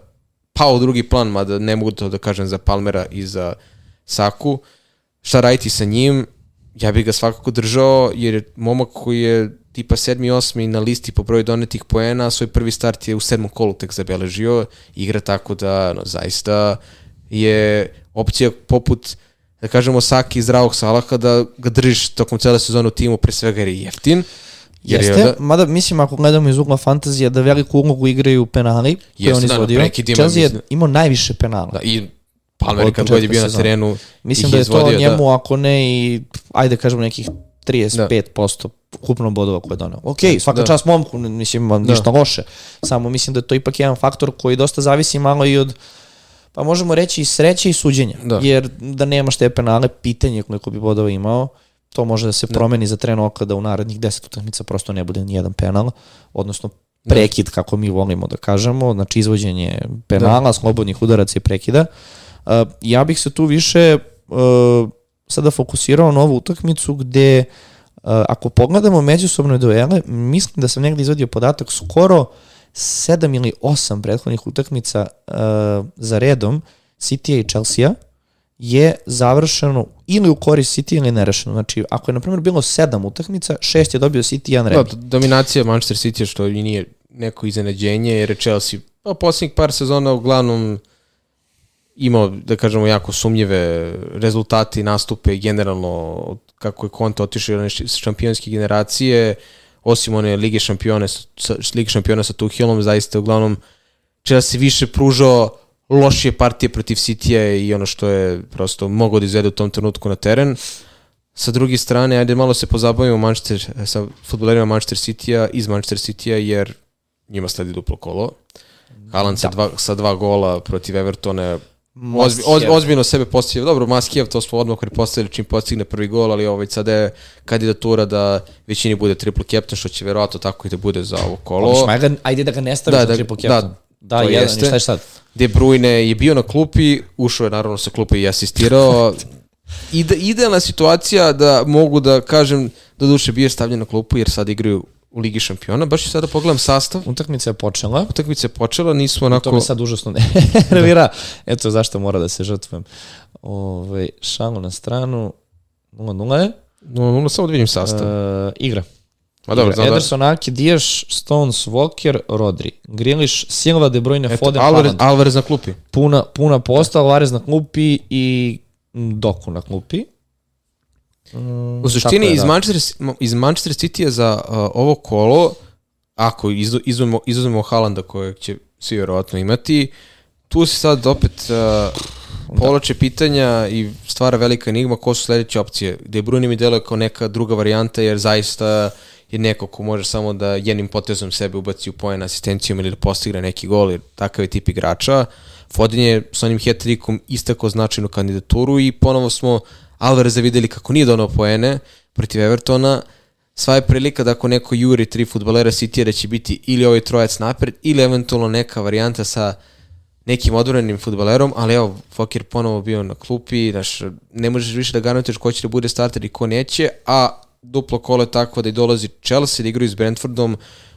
pao drugi plan mada ne mogu to da kažem za Palmera i za Saku. Šta raditi sa njim? Ja bih ga svakako držao jer je momak koji je tipa sedmi, osmi na listi po broju donetih poena, svoj prvi start je u sedmom kolu tek zabeležio, igra tako da no, zaista je opcija poput da kažemo Saki iz zdravog Salaha da ga držiš tokom cele sezone u timu pre svega jer je jeftin jer Jeste, je da, mada mislim ako gledamo iz ugla fantazija da veliku ulogu igraju penali koje Jeste, on da, izvodio. prekidima, Chelsea je imao najviše penala. da i Palmer kad god je bio na terenu Mislim da je izvodio, to njemu, ako ne i, ajde kažemo nekih 35% ukupno bodova koje je doneo. Ok, svaka da. čast momku, mislim, da. ništa loše. Samo mislim da je to ipak jedan faktor koji dosta zavisi malo i od pa možemo reći i sreće i suđenja. Da. Jer da nemaš te penale, pitanje koliko bi bodova imao, to može da se promeni za tren oka da u narednih 10 utakmica prosto ne bude ni jedan penal, odnosno prekid, kako mi volimo da kažemo, znači izvođenje penala, da. slobodnih udaraca i prekida. Uh, ja bih se tu više uh, sada fokusirao na ovu utakmicu gde uh, ako pogledamo međusobne duele, mislim da sam negde izvodio podatak skoro 7 ili 8 prethodnih utakmica uh, za redom City i Chelsea je završeno ili u korist City ili nerešeno. Znači, ako je, na primjer, bilo 7 utakmica, 6 je dobio City i 1 Da, rebi. dominacija Manchester City što i nije neko iznenađenje jer je Chelsea pa, posljednjih par sezona uglavnom imao, da kažemo, jako sumnjive rezultate i nastupe generalno kako je Conte otišao na šampionske generacije osim one Lige šampione sa, Lige šampiona sa Tuchelom zaista uglavnom Chelsea više pružao lošije partije protiv City-a i ono što je prosto mogao da izvede u tom trenutku na teren. Sa druge strane, ajde malo se pozabavimo Manchester, sa futbolerima Manchester City-a iz Manchester City-a, jer njima sledi duplo kolo. Haaland sa, dva, sa dva gola protiv Evertona ozbi, oz, ozbiljno sebe postavio. Dobro, Maskijev, to smo odmah pretpostavili čim postigne prvi gol, ali ovaj sad je kandidatura da većini bude triple captain, što će verovatno tako i da bude za ovo kolo. Ajde, ajde da ga ne staviš Da, da, triple captain. da, Da, To jedan, jeste. šta je sad? De Bruyne je bio na klupi, ušao je naravno sa klupe i asistirao. Ide, idealna situacija da mogu da kažem da duše bio je stavljen na klupu jer sad igraju u Ligi šampiona. Baš ću sada pogledam sastav. Utakmica je počela. Utakmica je počela, nismo onako... To me sad užasno nervira. Eto zašto mora da se žrtvujem. Ove, šalu na stranu. 0-0 je. No, no, samo da vidim sastav. Uh, igra. Ma dobro, znam da... Ederson, Aki, Dijaš, Stones, Walker, Rodri. Grilish, Silva, De Bruyne, Eto, Foden, Alvarez, Haaland. Alvarez na klupi. Puna, puna posta, Alvarez na klupi i Doku na klupi. Mm, U suštini je, iz, da. Manchester, iz Manchester City za uh, ovo kolo, ako izu, izuzmemo, izuzmemo Haalanda kojeg će svi vjerovatno imati, tu se sad opet uh, povlače pitanja i stvara velika enigma ko su sledeće opcije. De Bruyne mi deluje kao neka druga varijanta jer zaista je neko ko može samo da jednim potezom sebe ubaci u pojen asistencijom ili da postigne neki gol, jer takav je tip igrača. Foden je s onim hat-trickom istako značajnu kandidaturu i ponovo smo Alvareza videli kako nije donao poene protiv Evertona. Sva je prilika da ako neko juri tri futbolera City da će biti ili ovaj trojac napred ili eventualno neka varijanta sa nekim odvorenim futbolerom, ali evo, Fokir ponovo bio na klupi, znaš, ne možeš više da garantuješ ko će da bude starter i ko neće, a duplo kolo je takvo da i dolazi Chelsea da igraju s Brentfordom,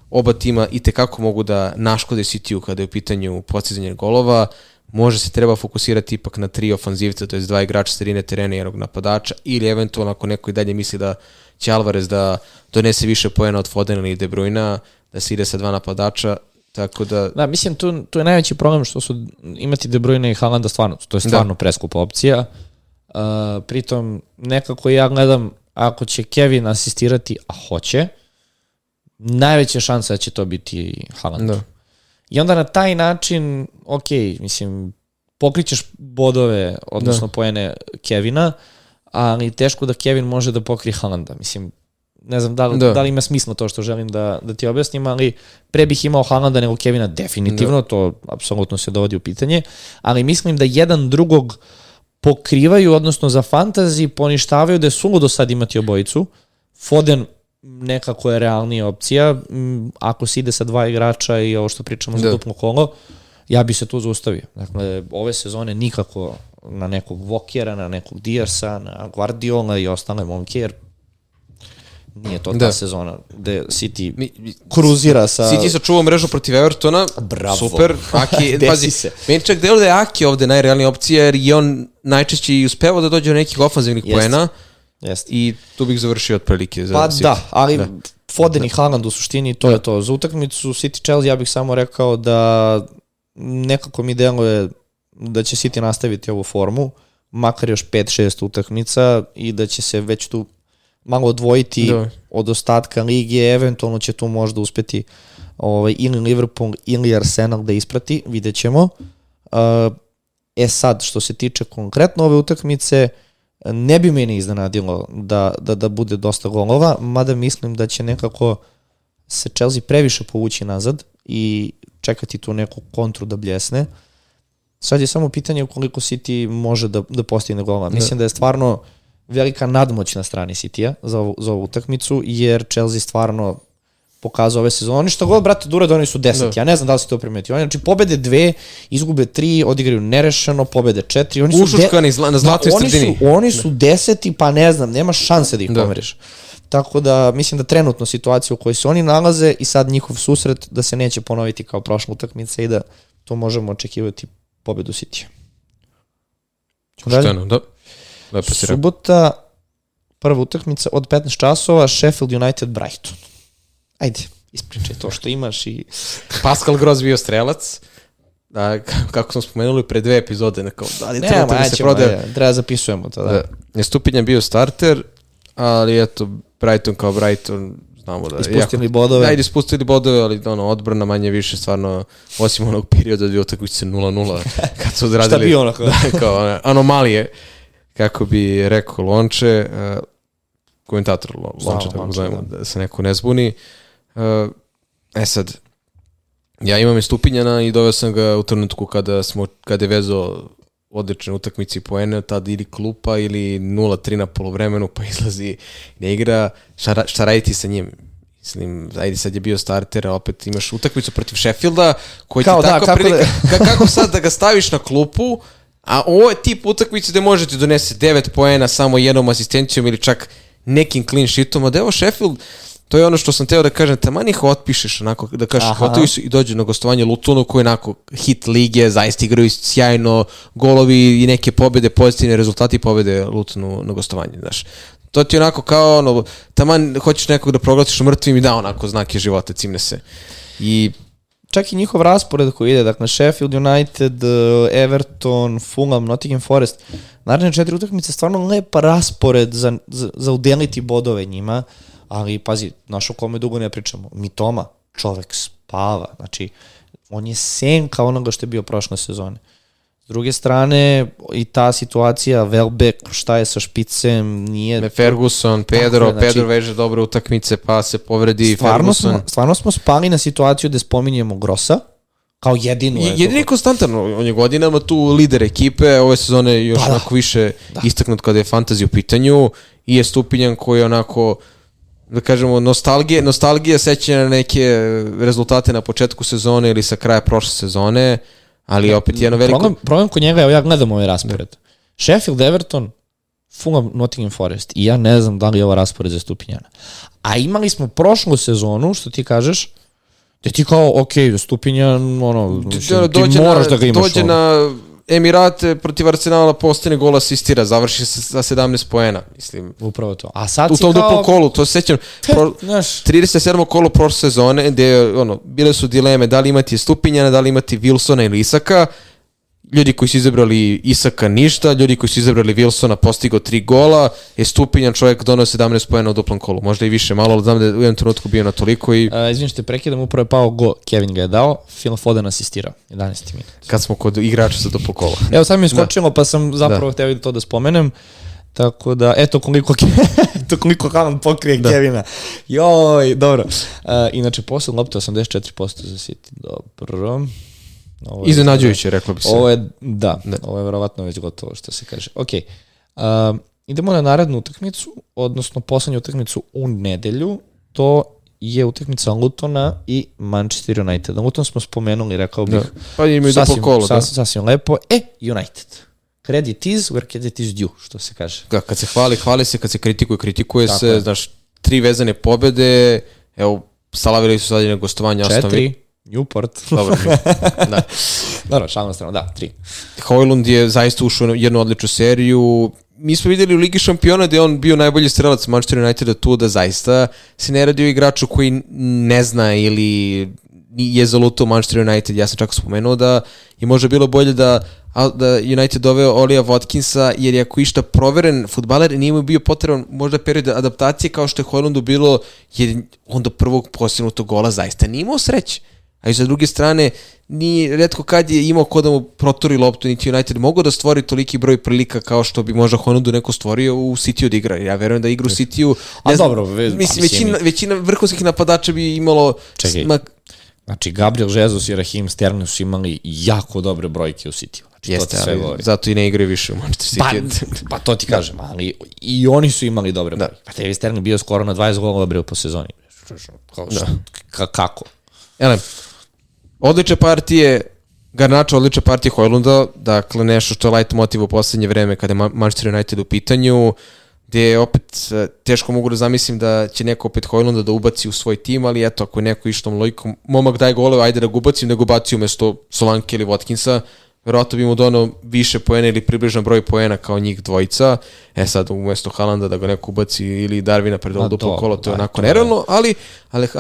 oba tima i tekako mogu da naškode City-u kada je u pitanju postizanje golova, može se treba fokusirati ipak na tri ofanzivca, to je dva igrača sredine terena i jednog napadača, ili eventualno ako neko i dalje misli da će Alvarez da donese više poena od Fodena ili De Bruyna, da se ide sa dva napadača, tako da... Da, mislim, tu, tu je najveći problem što su imati De Bruyne i Haalanda stvarno, to je stvarno da. preskupa opcija. Uh, pritom, nekako ja gledam, ako će Kevin asistirati, a hoće, najveća šansa da će to biti Haaland. Da. I onda na taj način, ok, mislim, pokrićeš bodove, odnosno da. poene Kevina, ali teško da Kevin može da pokrije Haalanda. Mislim, ne znam da li, da. da li ima smisla to što želim da, da ti objasnim, ali pre bih imao Haalanda nego Kevina definitivno, da. to apsolutno se dovodi u pitanje, ali mislim da jedan drugog pokrivaju, odnosno za fantazi poništavaju da je suludo sad imati obojicu. Foden nekako je realnija opcija, ako se ide sa dva igrača i ovo što pričamo da. za duplo kolo, ja bi se tu zaustavio. Dakle, ove sezone nikako na nekog Vokera, na nekog Diasa, na Guardiola i ostale momke, jer nije to da. ta sezona gde City mi, mi, kruzira sa... City sačuvao mrežu protiv Evertona, Bravo. super. Aki, pazi, se. Meni čak delo da je Aki ovde najrealnija opcija, jer je on najčešće i uspevao da dođe do nekih ofanzivnih poena. Jest. I tu bih završio otprilike. Za pa City. da, ali da. Foden i Haaland u suštini, to da. je to. Za utakmicu City Chelsea ja bih samo rekao da nekako mi deluje da će City nastaviti ovu formu, makar još 5-6 utakmica i da će se već tu malo odvojiti da. od ostatka lige, eventualno će tu možda uspeti ovaj, ili Liverpool ili Arsenal da isprati, vidjet ćemo. Uh, e sad, što se tiče konkretno ove utakmice, ne bi meni iznenadilo da, da, da bude dosta golova, mada mislim da će nekako se Chelsea previše povući nazad i čekati tu neku kontru da bljesne. Sad je samo pitanje koliko City može da, da postigne golova. Mislim da, je stvarno velika nadmoć na strani City-a za, za ovu utakmicu, jer Chelsea stvarno pokazao ove sezone. Oni što god, brate, dure da oni su deseti. Da. Ja ne znam da li si to primetio. Oni, znači, pobede dve, izgube tri, odigraju nerešeno, pobede četiri. Oni Ušuškani su de... na zlatoj da, oni sredini. Su, oni su deseti, pa ne znam, nema šanse da ih da. pomeriš. Tako da mislim da trenutno situacija u kojoj se oni nalaze i sad njihov susret da se neće ponoviti kao prošla utakmica i da to možemo očekivati pobedu City. Pošteno, da. Lepo si Subota, prva utakmica od 15 časova, Sheffield United Brighton. Ajde, ispričaj to što imaš i... Pascal Gross bio strelac. Da, kako smo spomenuli pre dve epizode, neko, da li treba da se prodaje. Ja, treba zapisujemo to, da. da. Je Stupinja bio starter, ali eto, Brighton kao Brighton, znamo da... Ispustili jako, bodove. Ajde, ispustili bodove, ali ono, odbrana manje više, stvarno, osim onog perioda dvije utakmice 0-0, kad su odradili... Šta bi ono? da, kao anomalije kako bi rekao Lonče, uh, komentator Lonče, tako zovemo, da. da se neko ne zbuni. Uh, e sad, ja imam i Stupinjana i doveo sam ga u trenutku kada, smo, kada je vezao odlične utakmice i poene, tada ili klupa ili 0-3 na polovremenu, pa izlazi ne igra. Šta, šta raditi sa njim? Mislim, ajde sad je bio starter, a opet imaš utakmicu protiv Sheffielda, koji Kao ti da, tako kako prilika, ka- kako sad da ga staviš na klupu, a ovo je tip utakmice gde može ti donese 9 poena samo jednom asistencijom ili čak nekim clean sheetom, a da evo Sheffield, to je ono što sam teo da kažem, taman ih otpišeš, onako, da kažeš, gotovi su i dođu na gostovanje Lutonu, koji je onako hit lige, zaista igraju sjajno, golovi i neke pobede, pozitivne rezultati pobede Lutonu na gostovanje, znaš. To ti je onako kao, ono, taman hoćeš nekog da proglasiš mrtvim i da onako znake života, cimne se. I čak i njihov raspored koji ide, dakle Sheffield United, Everton, Fulham, Nottingham Forest, naredne četiri utakmice, stvarno lepa raspored za, za, za udeliti bodove njima, ali pazi, naš o kome dugo ne pričamo, Mitoma, čovek spava, znači on je senka onoga što je bio prošle sezone. S druge strane, i ta situacija, Welbeck, šta je sa špicem, nije... Ferguson, Pedro, je, znači- Pedro veže dobre utakmice, pa se povredi Stvarno Ferguson. smo, stvarno smo spali na situaciju gde spominjemo Grossa, kao jedinu. Je, jedini konstantan, on je godinama tu lider ekipe, ove sezone još Pa da, onako više da. istaknut kada je fantasy u pitanju i je Stupinjan koji je onako da kažemo nostalgije, nostalgija sećanja na neke rezultate na početku sezone ili sa kraja prošle sezone, ali opet jedno veliko... Problem, problem kod njega, evo ja gledam ovaj raspored. Sheffield, Everton, Fulham, Nottingham Forest. I ja ne znam da li je ovo raspored za Stupinjana. A imali smo prošlu sezonu, što ti kažeš, gde ti kao, ok, Stupinjan, ono, mislim, ti dođe moraš na, da ga imaš. Dođe ono. na Emirate protiv Arsenala, postane gol asistira, završi se sa 17 poena, mislim. Upravo to. A sad U tom kao... duplom kolu, to se sećam. Pro, Znaš, 37. kolo prošle sezone, gde ono, bile su dileme da li imati Stupinjana, da li imati Wilsona ili Isaka. Ljudi koji su izabrali Isaka ništa, ljudi koji su izabrali Wilsona postigao tri gola, je Stupinjan čovjek donao 17 pojena u duplom kolu. Možda i više malo, ali znam da je u jednom trenutku bio na toliko i uh, izvim što te prekidam, upravo je pao go, Kevin ga je dao, Phil Foden asistirao, 11. minut. kad smo kod igrača za duplo kolo. Evo sad mi je skočilo, pa sam zapravo hteo i to da spomenem. Tako da, eto koliko, eto koliko Haaland pokrije da. Kevina. Joj, dobro. Uh, inače, posle lopte 84% za City. Dobro. Ovo je- Iznenađujuće, reklo bi se. Ovo je, da, da, ovo je verovatno već gotovo što se kaže. Ok, um, idemo na narednu utakmicu, odnosno poslednju utakmicu u nedelju. To je utakmica Lutona i Manchester United. Luton smo spomenuli, rekao bih, Da. Pa imaju duplo kolo, da. sasvim, sasvim lepo. E, United. Credit is where credit is due, što se kaže. Da, kad se hvali, hvali se, kad se kritikuje, kritikuje Tako se, je. znaš, tri vezane pobede, evo, salavili su sad i na gostovanje Aston Villa. Newport. Dobro, da. Dobro, šalno strano, da, tri. Hojlund je zaista ušao u jednu odličnu seriju. Mi smo videli u Ligi šampiona da je on bio najbolji strelac Manchester Uniteda tu da zaista se ne radi o igraču koji ne zna ili je zalutao Manchester United. Ja sam čak spomenuo da je možda bilo bolje da da United doveo Olija Watkinsa, jer je ako išta proveren futbaler, nije mu bio potreban možda period adaptacije kao što je Hojlundu bilo, jer on do prvog postignutog gola zaista nije imao sreće. A i sa druge strane, ni redko kad je imao ko da mu proturi loptu, niti United mogao da stvori toliki broj prilika kao što bi možda Hojlundu neko stvorio u City od igra. Ja verujem da igru City-u... A znam, dobro, ve- pa mislim, većina, većina vrhunskih napadača bi imalo... Čekaj. Znači, Gabriel Jesus i Raheem Sterling su imali jako dobre brojke u City. Znači, to jeste, ti sve ali govori. zato i ne igraju više u Manchester Pa, City. pa to ti kažem, ali i oni su imali dobre da. brojke. Pa David Sterling bio skoro na 20 golova po sezoni. Kao, ka, kako? Elem, odlične partije, Garnačo odlična partija Hojlunda, dakle nešto što je light motiv u poslednje vreme kada je Ma- Manchester United u pitanju, gde je opet e, teško mogu da zamislim da će neko opet Hojlunda da ubaci u svoj tim, ali eto, ako je neko ištom logikom, momak daje goleve, ajde da ga ubacim, da ga ubaci umesto Solanke ili Watkinsa, verovatno bi mu donao više poena ili približan broj poena kao njih dvojica. E sad, umesto Halanda da ga neko ubaci ili Darvina pred Ma ovo duplo dobro, kolo, to je da, onako nerealno, ali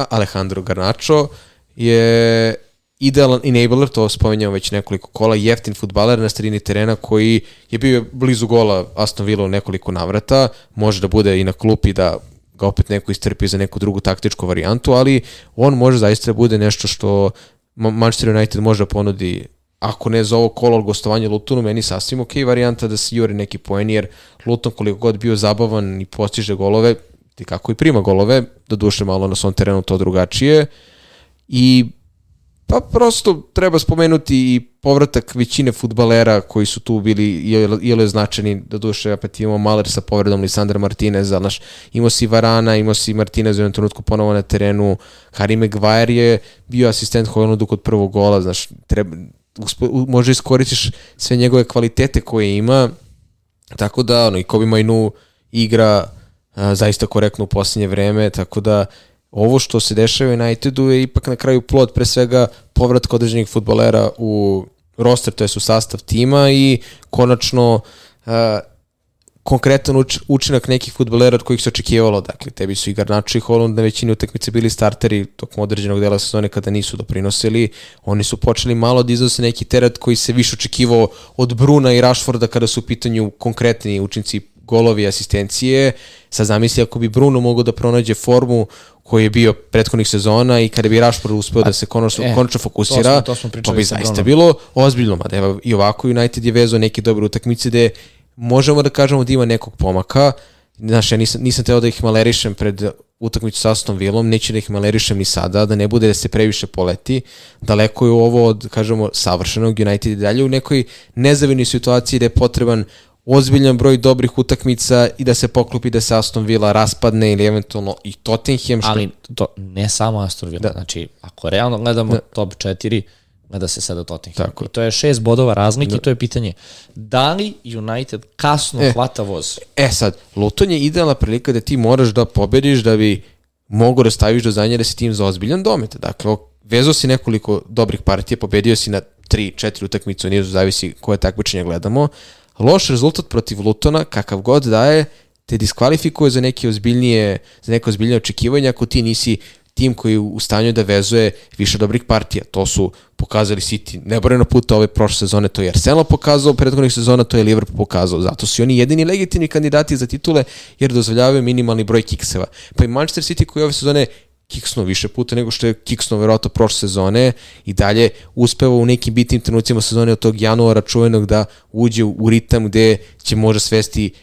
Alejandro Garnacho je idealan enabler, to spominjamo već nekoliko kola, jeftin futbaler na sredini terena koji je bio blizu gola Aston Villa u nekoliko navrata, može da bude i na klupi da ga opet neko istrpi za neku drugu taktičku varijantu, ali on može zaista da bude nešto što Ma- Manchester United može da ponudi ako ne za ovo kolo, gostovanje Lutonu, meni sasvim ok varijanta da se jure neki poen, jer Luton koliko god bio zabavan i postiže golove, ti kako i prima golove, da duše malo na svom terenu to drugačije, i Pa prosto treba spomenuti i povratak većine futbalera koji su tu bili ili značajni, do duše opet imamo Maler sa povredom Lisandra Martineza, naš, imao si Varana, imao si Martinez u jednom trenutku ponovo na terenu, Harry Maguire je bio asistent Hojlandu kod prvog gola, znaš, treba, uspo, može iskoristiš sve njegove kvalitete koje ima, tako da ono, i Kobe Mainu igra a, zaista korektno u posljednje vreme, tako da ovo što se dešava u Unitedu je ipak na kraju plod pre svega povratka određenih futbolera u roster, to je u sastav tima i konačno uh, konkretan uč, učinak nekih futbolera od kojih se očekivalo. Dakle, tebi su i Garnačo i Holland na većini utakmice bili starteri tokom određenog dela sezone kada nisu doprinosili. Oni su počeli malo da iznose neki teret koji se više očekivao od Bruna i Rashforda kada su u pitanju konkretni učinci golovi asistencije. Sad zamisli ako bi Bruno mogao da pronađe formu koji je bio prethodnih sezona i kada bi Rashford uspeo da se konačno, e, konačno fokusira, to, smo, to, to bi zaista bilo ozbiljno. Mada evo, i ovako United je vezao neke dobre utakmice gde možemo da kažemo da ima nekog pomaka. Znaš, ja nisam, nisam teo da ih malerišem pred utakmicu sa Aston Villom, neću da ih malerišem ni sada, da ne bude da se previše poleti. Daleko je ovo od, kažemo, savršenog United i dalje u nekoj nezavidnoj situaciji da je potreban ozbiljan broj dobrih utakmica i da se poklopi da se Aston Villa raspadne ili eventualno i Tottenham. Što... Ali to ne samo Aston Villa, da. znači ako realno gledamo da. top 4, gleda se sada Tottenham. Tako. I to je šest bodova razlike da. i to je pitanje da li United kasno e, hvata voz? E sad, Luton je idealna prilika da ti moraš da pobediš da bi mogu da staviš do zanje da si tim za ozbiljan domet. Dakle, vezo si nekoliko dobrih partija, pobedio si na 3, 4 utakmice, nije zavisi koje takmičenje gledamo, loš rezultat protiv Lutona, kakav god daje, te diskvalifikuje za neke ozbiljnije, za neke ozbiljnije očekivanja ako ti nisi tim koji u stanju da vezuje više dobrih partija. To su pokazali City neboreno puta ove prošle sezone, to je Arsenal pokazao, prethodnih sezona to je Liverpool pokazao. Zato su oni jedini legitimni kandidati za titule jer dozvoljavaju minimalni broj kikseva. Pa i Manchester City koji ove sezone kiksnuo više puta nego što je kiksnuo verovatno prošle sezone i dalje uspeva u nekim bitnim trenucima sezone od tog januara čuvenog da uđe u ritam gde će možda svesti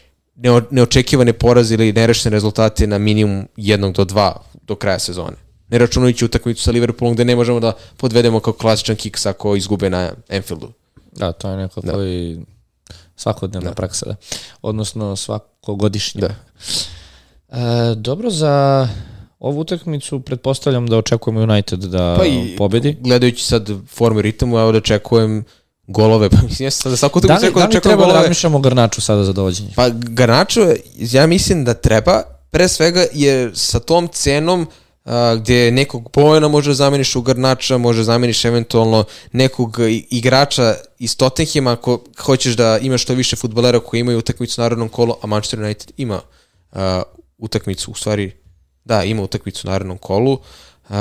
neočekivane poraze ili nerešene rezultate na minimum jednog do dva do kraja sezone. Ne računajući utakmicu sa Liverpoolom gde ne možemo da podvedemo kao klasičan kiks ako izgube na Anfieldu. Da, to je neko da. koji svakodnevna da. praksa, da. Odnosno svakogodišnja. Da. E, dobro, za Ovu utakmicu pretpostavljam da očekujemo United da pa i, pobedi. Gledajući sad formu i ritamu, evo da očekujem golove. Pa mislim, ja sam da svaku utakmicu da, da, da li treba da golove. da razmišljamo o Garnaču sada za dovođenje? Pa Garnaču, ja mislim da treba, pre svega je sa tom cenom a, gde nekog Bojana može da zameniš u Garnača, može zameniš eventualno nekog igrača iz Tottenhima ako hoćeš da imaš što više futbolera koji imaju utakmicu na narodnom kolu, a Manchester United ima a, utakmicu, u stvari Da, ima utakmicu u narednom kolu. Uh,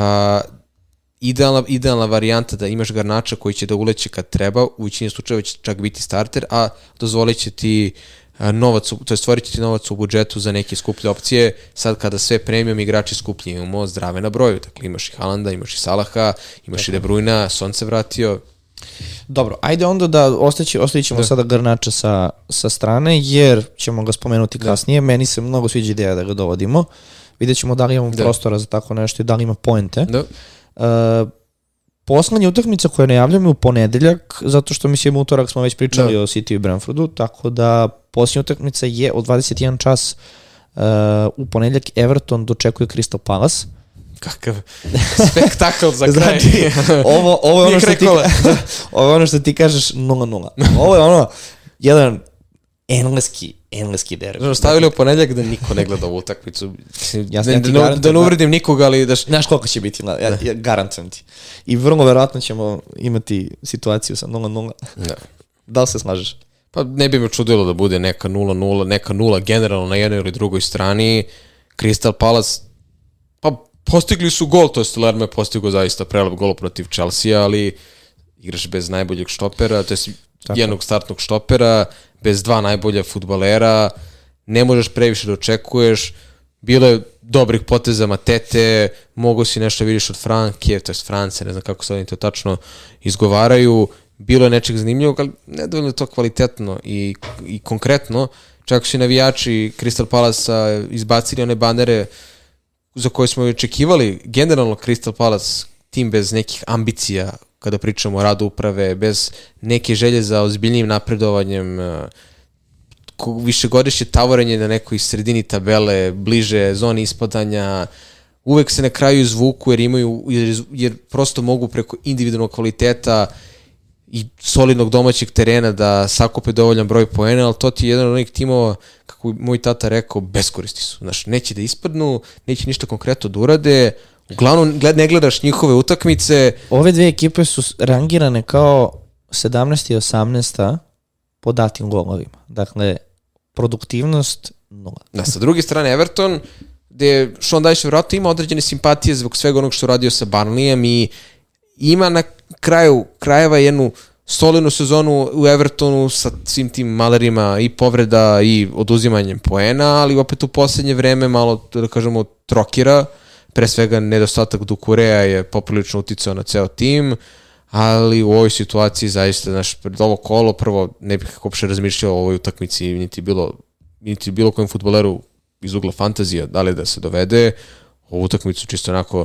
idealna, idealna varijanta da imaš Garnača koji će da uleće kad treba, u većini slučajeva će čak biti starter, a dozvolit će ti novac, to je stvorit će ti novac u budžetu za neke skuplje opcije, sad kada sve premium igrači skuplji imamo zdrave na broju, dakle imaš i Halanda, imaš i Salaha, imaš Tako. i De Bruyna, Son se vratio. Dobro, ajde onda da ostaći, ostavit ćemo da. sada Garnača sa, sa strane, jer ćemo ga spomenuti da. kasnije, meni se mnogo sviđa ideja da ga dovodimo. Uh, Vidjet ćemo da li imamo da. prostora za tako nešto i da li ima poente. Da. Uh, poslednja utakmica koja najavljamo u ponedeljak, zato što mislim utorak smo već pričali da. o City i Brentfordu, tako da poslednja utakmica je od 21 čas uh, u ponedeljak Everton dočekuje Crystal Palace. Kakav spektakl za kraj. znači, ovo, ovo, je ono što ti, ovo je ono što ti kažeš 0-0. Ovo je ono, jedan engleski, engleski derbi. Znači, stavili u ponedljak da niko ne gleda ovu utakmicu. ja, ne, ja da, da ne uvredim nikoga, ali da... Znaš koliko će biti, ja, da. ja garantujem ti. I vrlo verovatno ćemo imati situaciju sa 0-0. Da. da li se slažeš? Pa ne bi me čudilo da bude neka 0-0, neka 0 generalno na jednoj ili drugoj strani. Crystal Palace, pa postigli su gol, to je Lerme postigo zaista prelep gol protiv Chelsea, ali igraš bez najboljeg štopera, to je jednog startnog štopera, bez dva najbolja futbalera, ne možeš previše da očekuješ, bilo je dobrih poteza Matete, mogo si nešto vidiš od Franke, to je France, ne znam kako se oni to tačno izgovaraju, bilo je nečeg zanimljivog, ali nedovoljno to kvalitetno i, i konkretno, čak su i navijači Crystal Palace izbacili one banere za koje smo očekivali, generalno Crystal Palace tim bez nekih ambicija kada pričamo o radu uprave, bez neke želje za ozbiljnim napredovanjem, ko- višegodišnje tavorenje na nekoj sredini tabele, bliže zoni ispadanja, uvek se na kraju izvuku jer imaju, jer, jer prosto mogu preko individualnog kvaliteta i solidnog domaćeg terena da sakupe dovoljan broj poena, ali to ti je jedan od onih timova, kako moj tata rekao, beskoristi su. Znaš, neće da ispadnu, neće ništa konkretno da urade, uglavnom gled, ne gledaš njihove utakmice, Ove dve ekipe su rangirane kao 17. i 18. po datim golovima. Dakle, produktivnost nula. Da, sa druge strane Everton, gde Sean Dyche vjerojatno ima određene simpatije zbog svega onog što radio sa Barnleyem i ima na kraju krajeva jednu solidnu sezonu u Evertonu sa svim tim malerima i povreda i oduzimanjem poena, ali opet u poslednje vreme malo, da kažemo, trokira. Pre svega nedostatak Dukureja je poprilično uticao na ceo tim, ali u ovoj situaciji zaista, znaš, pred ovo kolo prvo ne bih uopšte razmišljao o ovoj utakmici, niti bilo, niti bilo kojem futboleru iz ugla fantazija, da li da se dovede, ovu utakmicu čisto onako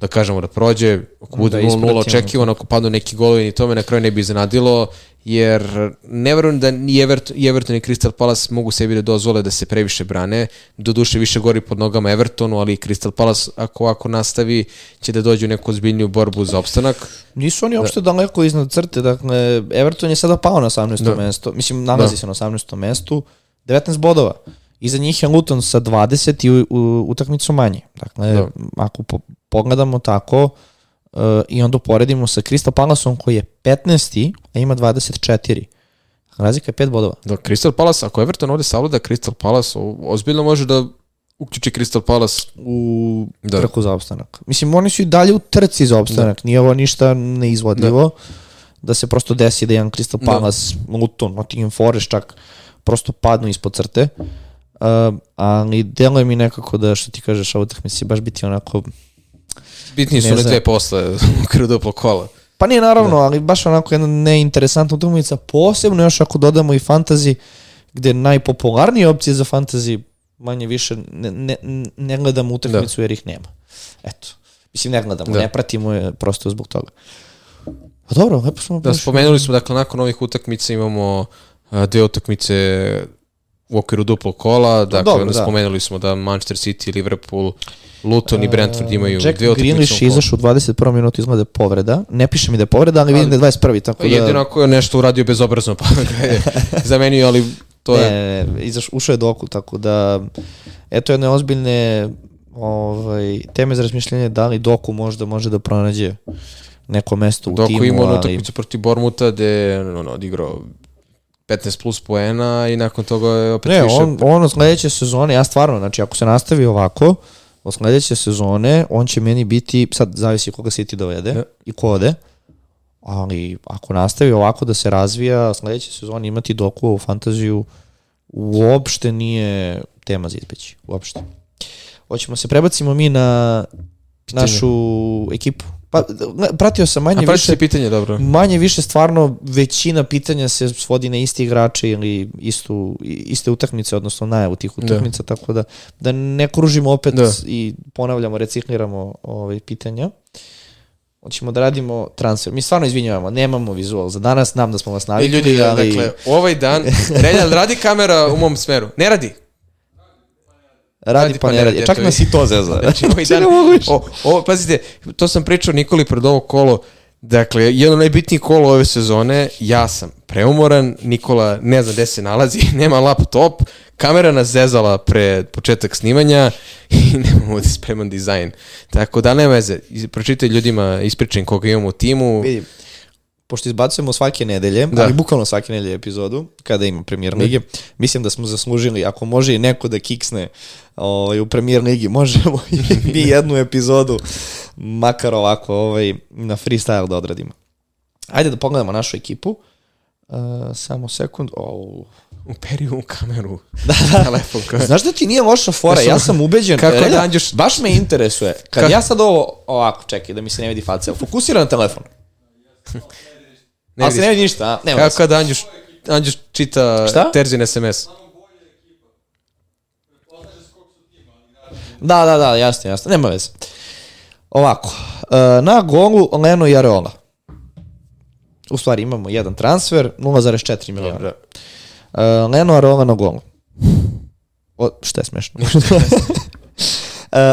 da kažemo da prođe, ako bude Da 0-0 ispratimo. očekivano, ako padnu neki golovi, ni to me na kraju ne bi iznenadilo, jer ne verujem da ni Everton, i Everton i Crystal Palace mogu sebi da dozvole da se previše brane, do duše više gori pod nogama Evertonu, ali i Crystal Palace ako ovako nastavi će da dođe u neku ozbiljniju borbu za opstanak. Nisu oni uopšte daleko iznad crte, dakle, Everton je sada pao na 18. Da. mesto, mislim, nalazi Da. se na 18. mestu, 19 bodova. Iza njih je Luton sa 20 i u, u, utakmicu manje. Dakle, Da. ako po, pogledamo tako uh, i onda uporedimo sa Crystal Palaceom koji je 15. a ima 24. Razlika je 5 bodova. Da, Crystal Palace, ako Everton ovde savlada Crystal Palace, ozbiljno može da uključi Crystal Palace u Da. da. trku za opstanak. Mislim, oni su i dalje u trci za opstanak. Da. Nije ovo ništa neizvodljivo. Da. da se prosto desi da jedan Crystal Palace, da. Luton, Nottingham Forest čak prosto padnu ispod crte. Uh, ali deluje mi nekako da, što ti kažeš, ova utakmica će baš biti onako... bitnije su Ne dve posle u kraju duplo kola. Pa nije naravno, da. ali baš onako jedna neinteresantna utakmica, posebno još ako dodamo i fantasy, gde najpopularnije opcije za fantasy manje više ne, ne, ne gledamo utakmicu da. jer ih nema. Eto. Mislim, ne gledamo, Da. ne pratimo je prosto zbog toga. Pa dobro, lepo smo Da, spomenuli smo, dakle, nakon ovih utakmica imamo dve utakmice u okviru duplog kola, dakle, dobro, onda da. spomenuli smo da Manchester City, Liverpool, Luton i Brentford imaju Jack dve utakmice. Grealish u kolu. izašao u 21. minutu izgleda povreda. Ne piše mi da je povreda, ali vidim da je 21. Tako Pa da... jedino ako je nešto uradio bezobrazno, pa ga je zamenio, ali to je... ne, ne, izaš, ušao je doku, tako da eto jedne ozbiljne ovaj, teme za razmišljanje da li doku možda može da pronađe neko mesto u Dok timu, ima onu ali utakmicu protiv Bormuta gde je ono, odigrao 15 plus poena i nakon toga je opet ne, više... on, on od sledeće sezone, ja stvarno, znači ako se nastavi ovako, od sledeće sezone, on će meni biti, sad zavisi koga City dovede Ja. i ko ode, ali ako nastavi ovako da se razvija, sledeće sezone imati doku u fantaziju uopšte nije tema za izbeći, uopšte. Hoćemo se prebacimo mi na našu ekipu. Pa, pratio sam manje A više pitanje, dobro. manje više stvarno većina pitanja se svodi na isti igrače ili istu, i- iste utakmice, odnosno najavu tih utakmica, da. tako da da ne kružimo opet Da. da. i ponavljamo, recikliramo ove pitanja. Hoćemo da radimo transfer. Mi stvarno izvinjavamo, nemamo vizual za danas, znam da smo vas I navikli, ljudi, ali... dakle, ovaj dan, Renjal, radi kamera u mom smeru. Ne radi. Radi pa ne radi. Čak nas i to zeza. Znači, ovaj dan, ne o, o, pazite, to sam pričao Nikoli pred ovo kolo, Dakle, jedno od najbitnijih kola ove sezone, ja sam preumoran, Nikola ne zna gde se nalazi, nema laptop, kamera nas zezala pre početak snimanja i nemamo ovde spreman dizajn. Tako da nema veze, pročitaj ljudima, ispričaj koga imamo u timu. Vidi, pošto izbacujemo svake nedelje, Da. da. ali bukvalno svake nedelje epizodu, kada ima premijer lige, mislim da smo zaslužili, ako može i neko da kiksne ovaj, u premijer ligi, možemo i mi jednu epizodu, makar ovako ovaj, na freestyle da odradimo. Ajde da pogledamo našu ekipu. Uh, samo sekund. Oh. Uperi u kameru. Da, da. Telefon. kao- Znaš da ti nije loša fora, ja sam ubeđen. Kako Relja, da Anđuš- Baš me interesuje. Kad Kako? ja sad ovo, ovako, čekaj, da mi se ne vidi faca, fokusira na telefon. Ne Ali se ne vidi ništa, a? Nema Kako kad Anđuš, Anđuš čita Šta? Terzin SMS? Da, da, da, jasno, jasno, nema veze. Ovako, na golu Leno i Areola. U stvari imamo jedan transfer, 0,4 miliona. Uh, Leno Areola na golu. O, šta je smešno? uh,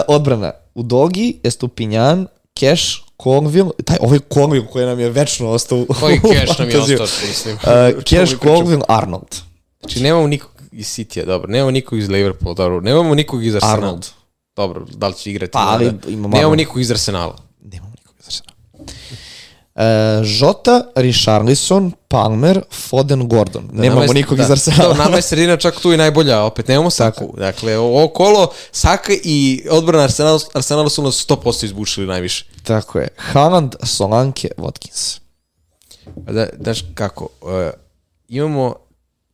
odbrana. U Dogi, Estupinjan, Cash, Colville, taj, ovaj Colville koji nam je večno ostao Koji keš nam je ostao, mislim. Uh, Cash? Colville, Arnold. Znači, nemamo nikog iz City-a, dobro. Nemamo nikog iz Liverpoola, dobro. Nemamo nikog iz Arsenala. Arnold. Dobro, da li će igrati? Pa, ali da. imamo Nemamo nikog iz Arsenala. Nemamo nikog iz Arsenala. Uh, Žota, Richarlison, Palmer, Foden, Gordon. Nemamo Nama je- nikog da, iz Arsenala. Da, nama je sredina čak tu i najbolja, opet nemamo Saku. Dakle, ovo kolo, Saka i odbrana Arsenala, Arsenala su nas 100% izbušili najviše. Tako je. Haaland, Solanke, Watkins. Da, znaš kako, uh, imamo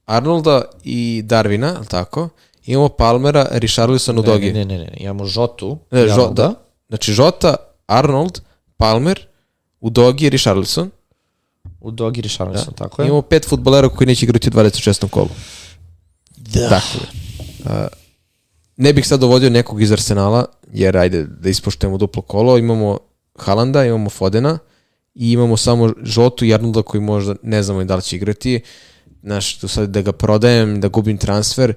Arnolda i Darvina, ali tako? Imamo Palmera, Richarlison u dogi. ne, ne, ne, ne. Imamo Žotu, Ne, i Žo- Arnolda. da. Znači Žota, Arnold, Palmer, u dogi Richarlison. U Dogi, Richarlison, tako je. Imamo pet futbolera koji neće igrati u 26. kolu. Da. Dakle, uh, ne bih sad dovodio nekog iz Arsenala, jer ajde da ispoštujemo duplo kolo. Imamo Halanda, imamo Fodena i imamo samo Žotu i Arnolda koji možda ne znamo i da li će igrati. Znaš, tu sad da ga prodajem, da gubim transfer,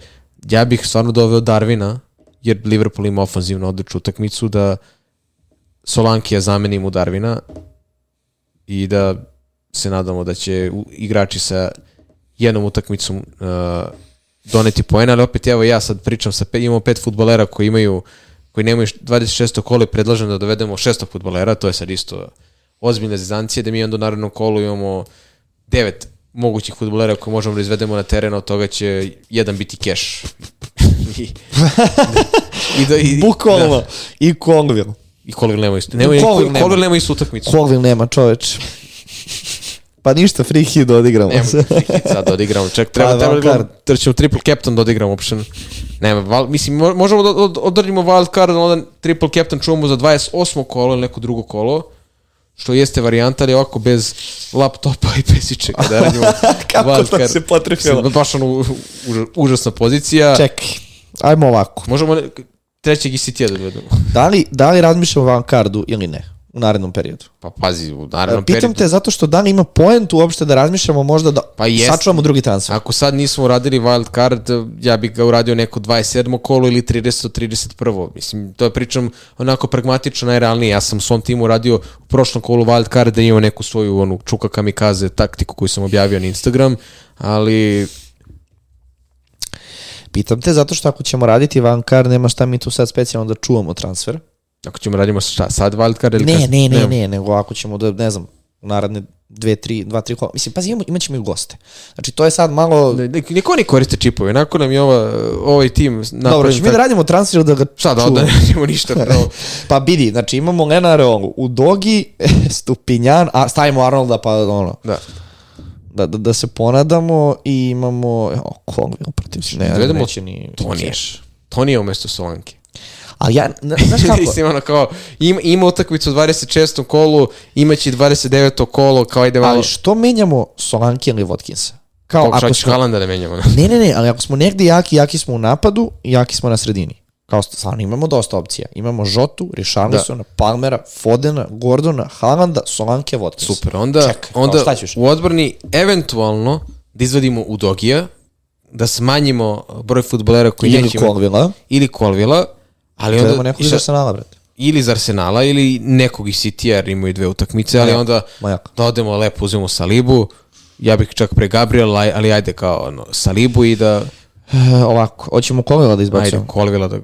ja bih stvarno doveo Darvina, jer Liverpool ima ofanzivno odličnu utakmicu, da Solankija zamenim u Darvina i da se nadamo da će igrači sa jednom utakmicom uh, doneti poena, ali opet evo ja sad pričam sa pe, imamo pet futbolera koji imaju koji nemaju š- 26. kolo i predlažem da dovedemo šestog futbolera, to je sad isto ozbiljna zezancija, da mi onda u narednom kolu imamo devet mogućih futbolera koje možemo da izvedemo na teren, od toga će jedan biti keš. I, i, da, i, Bukvalno. Da, I Colville. I Colville nema istu. Nema, Colville Colville, nema. Colville nema istu utakmicu. Colville nema, čoveč. Pa ništa, free hit odigramo Nema free hit sad da odigramo. Čak treba, Pa, treba, wild treba, card. treba ćemo triple captain da Nema, val, mislim, mo- možemo da od, odradimo wild card, onda triple captain čuvamo za 28. kolo ili neko drugo kolo, što jeste varijanta, ali ovako bez laptopa i bez ičega da radimo Kako wild to card. se potrefilo? Mislim, Baš ono u- užasna pozicija. Čekaj, ajmo ovako. Možemo ne- trećeg ICT-a da dovedemo. Da li, da li razmišljamo o van kardu ili ne u narednom periodu? Pa pazi, u narednom Pitam periodu. te zato što da li ima point uopšte da razmišljamo možda da Pa jest. sačuvamo drugi transfer. Ako sad nismo uradili wild card, ja bih ga uradio neko 27. kolo ili 30. 31. Mislim, to je pričam onako pragmatično, najrealnije. Ja sam svom timu uradio u prošlom kolu wild card da imao neku svoju onu čuka kamikaze taktiku koju sam objavio na Instagram, ali Pitam te zato što ako ćemo raditi van card, nema šta mi tu sad specijalno da čuvamo transfer. Ako ćemo radimo šta, sad wild card ili Ne, kasnije? ne, ne, Nemam. ne, nego ako ćemo da, ne znam, u naredne dve, tri, dva, tri kola. Mislim, pazi, imamo, imat ćemo i goste. Znači, to je sad malo... Ne, ne, Niko ni koriste čipove, onako nam je ova, ovaj tim Dobro, ćemo mi da radimo transfer da ga Šta da, da ne radimo ništa. Pravo. Pa vidi, znači imamo Lena Areolu, u Dogi, Stupinjan, a stavimo Arnolda pa ono, Da. da, da, da se ponadamo i imamo, o, Colville protiv se, ne, neće ni. Cash. Tonija umesto Solanke. Ali ja, na- znaš kako, Mislim, ono kao, ima, ima utakmicu u 26. kolu, imaće i 29. kolo, kao ajde malo... ali što menjamo Solanke ili Watkinsa? Kao, Kao, ako smo, Haalanda da menjamo. ne, ne, ne, ali ako smo negde jaki, jaki smo u napadu, jaki smo na sredini. Kao stvarno imamo dosta opcija. Imamo Žotu, Richarlisona, da. Palmera, Fodena, Gordona, Haalanda, Solanke, Watkins. Super, onda, Čekaj, kao, onda ćeš? u odbrani eventualno da izvadimo Udogija, da smanjimo broj futbolera koji Ili neće imati- Colvilla, ili Colvilla, ali onda nekog i iz Arsenala, brate. ili iz Arsenala ili nekog iz City jer imaju dve utakmice, ali onda ma jako. da odemo lepo, uzmemo Salibu, ja bih čak pre Gabriel, ali, ajde kao ono, Salibu i da E, ovako, hoćemo Colvilla da ajde izbacujemo. Colvilla da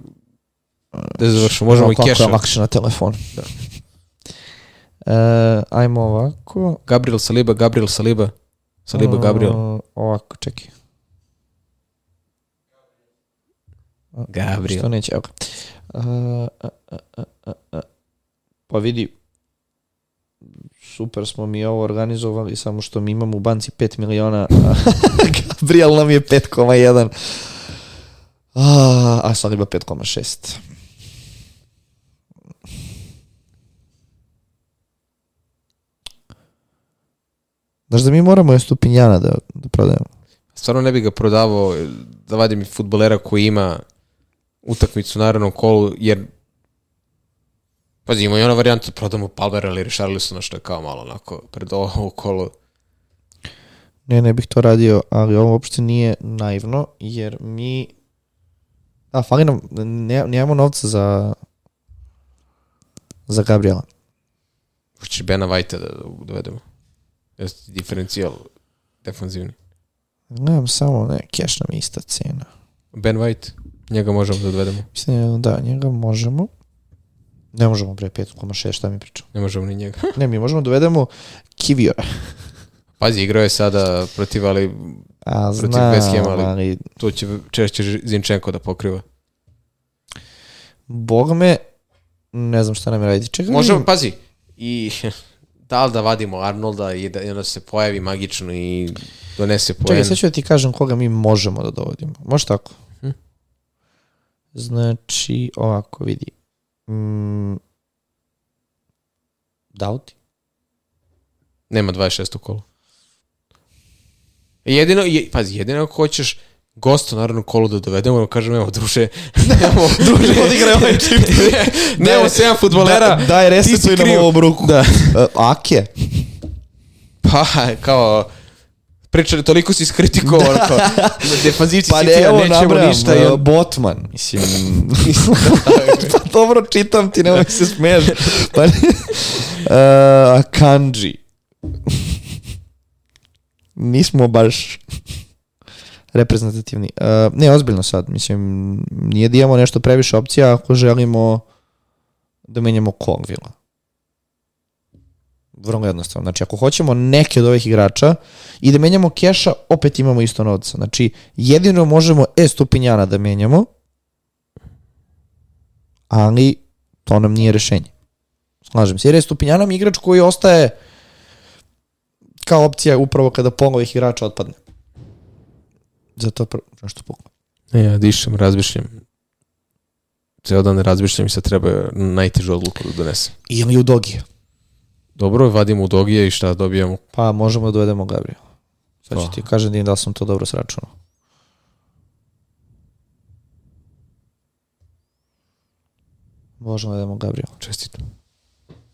da završimo, možemo i Kako je Keša. lakše na telefon. Da. E, ajmo ovako. Gabriel Saliba, Gabriel Saliba, Saliba, Gabriel. E, ovako, čekaj. Gabriel. Što neće, evo e, e, e. Pa vidi, super smo mi ovo organizovali, samo što mi imamo u banci 5 miliona, a Gabriel nam je 5,1. A, a sad ima 5,6. Znaš da mi moramo Estupinjana da, da prodajemo? Stvarno ne bih ga prodavao da vadim futbolera koji ima utakmicu u narednom kolu, jer Pazi, ima i ona varijanta da prodamo Palmera ili Richarlisona, što je kao malo onako pred ovo kolo. Ne, ne bih to radio, ali ovo uopšte nije naivno, jer mi... A, fali nam, ne, nemamo novca za za Gabriela. Hoćeš Bena White da dovedemo? Jeste diferencijal defanzivni. Nemam samo, ne, cash nam ista cena. Ben White, njega možemo da dovedemo. Mislim, da, njega možemo. Ne možemo bre 5,6, šta mi pričam. Ne možemo ni njega. ne, mi možemo da dovedemo Kiviora. Pazi, igrao je sada protiv, ali A, protiv znam, West Ham, ali, ali to će češće Zinčenko da pokriva. Bog me, ne znam šta nam je raditi. Čekaj, Možemo, vidim. pazi, i da li da vadimo Arnolda i da i onda se pojavi magično i donese poen. Čekaj, sad ću da ti kažem koga mi možemo da dovodimo. Može tako? Znači, ovako, vidi. Mm, Dauti? Nema 26. kolo. Jedino, je, pazi, jedino ako hoćeš gostu naravno kolu da dovedemo, da kažem, evo, druže, nemamo, druže, odigraj ovaj čip. nemamo sedam futbolera, Da, daj ti si resetuj nam ovom ruku. Da. Uh, Ake? Pa, kao, pričali, toliko si iskritikovao, kao, defanzivci Pa ne, evo nećemo nabrajam, ništa. Uh, Botman, mislim. pa dobro čitam ti, nemoj se smeješ. Pa, ne. uh, Kanji. Nismo baš reprezentativni. Uh, ne, ozbiljno sad, mislim, nije da imamo nešto previše opcija ako želimo da menjamo Colvilla. Vrlo jednostavno. Znači, ako hoćemo neke od ovih igrača i da menjamo keša, opet imamo isto novca. Znači, jedino možemo E Stupinjana da menjamo, ali to nam nije rešenje. Slažem se. Jer je Stupinjana mi igrač koji ostaje kao opcija upravo kada pola ovih igrača otpadne. Zato pr... nešto puklo. Ne, ja dišem, razmišljam. Ceo dan razmišljam i sad treba najtežu odluku da donesem. Ili u Dogija. Dobro, vadimo u dogije i šta dobijamo? Pa možemo da dovedemo Gabriela. Sad ću Pa. ti kažem da sam to dobro sračunao. Možemo da dovedemo Gabriela. Čestito.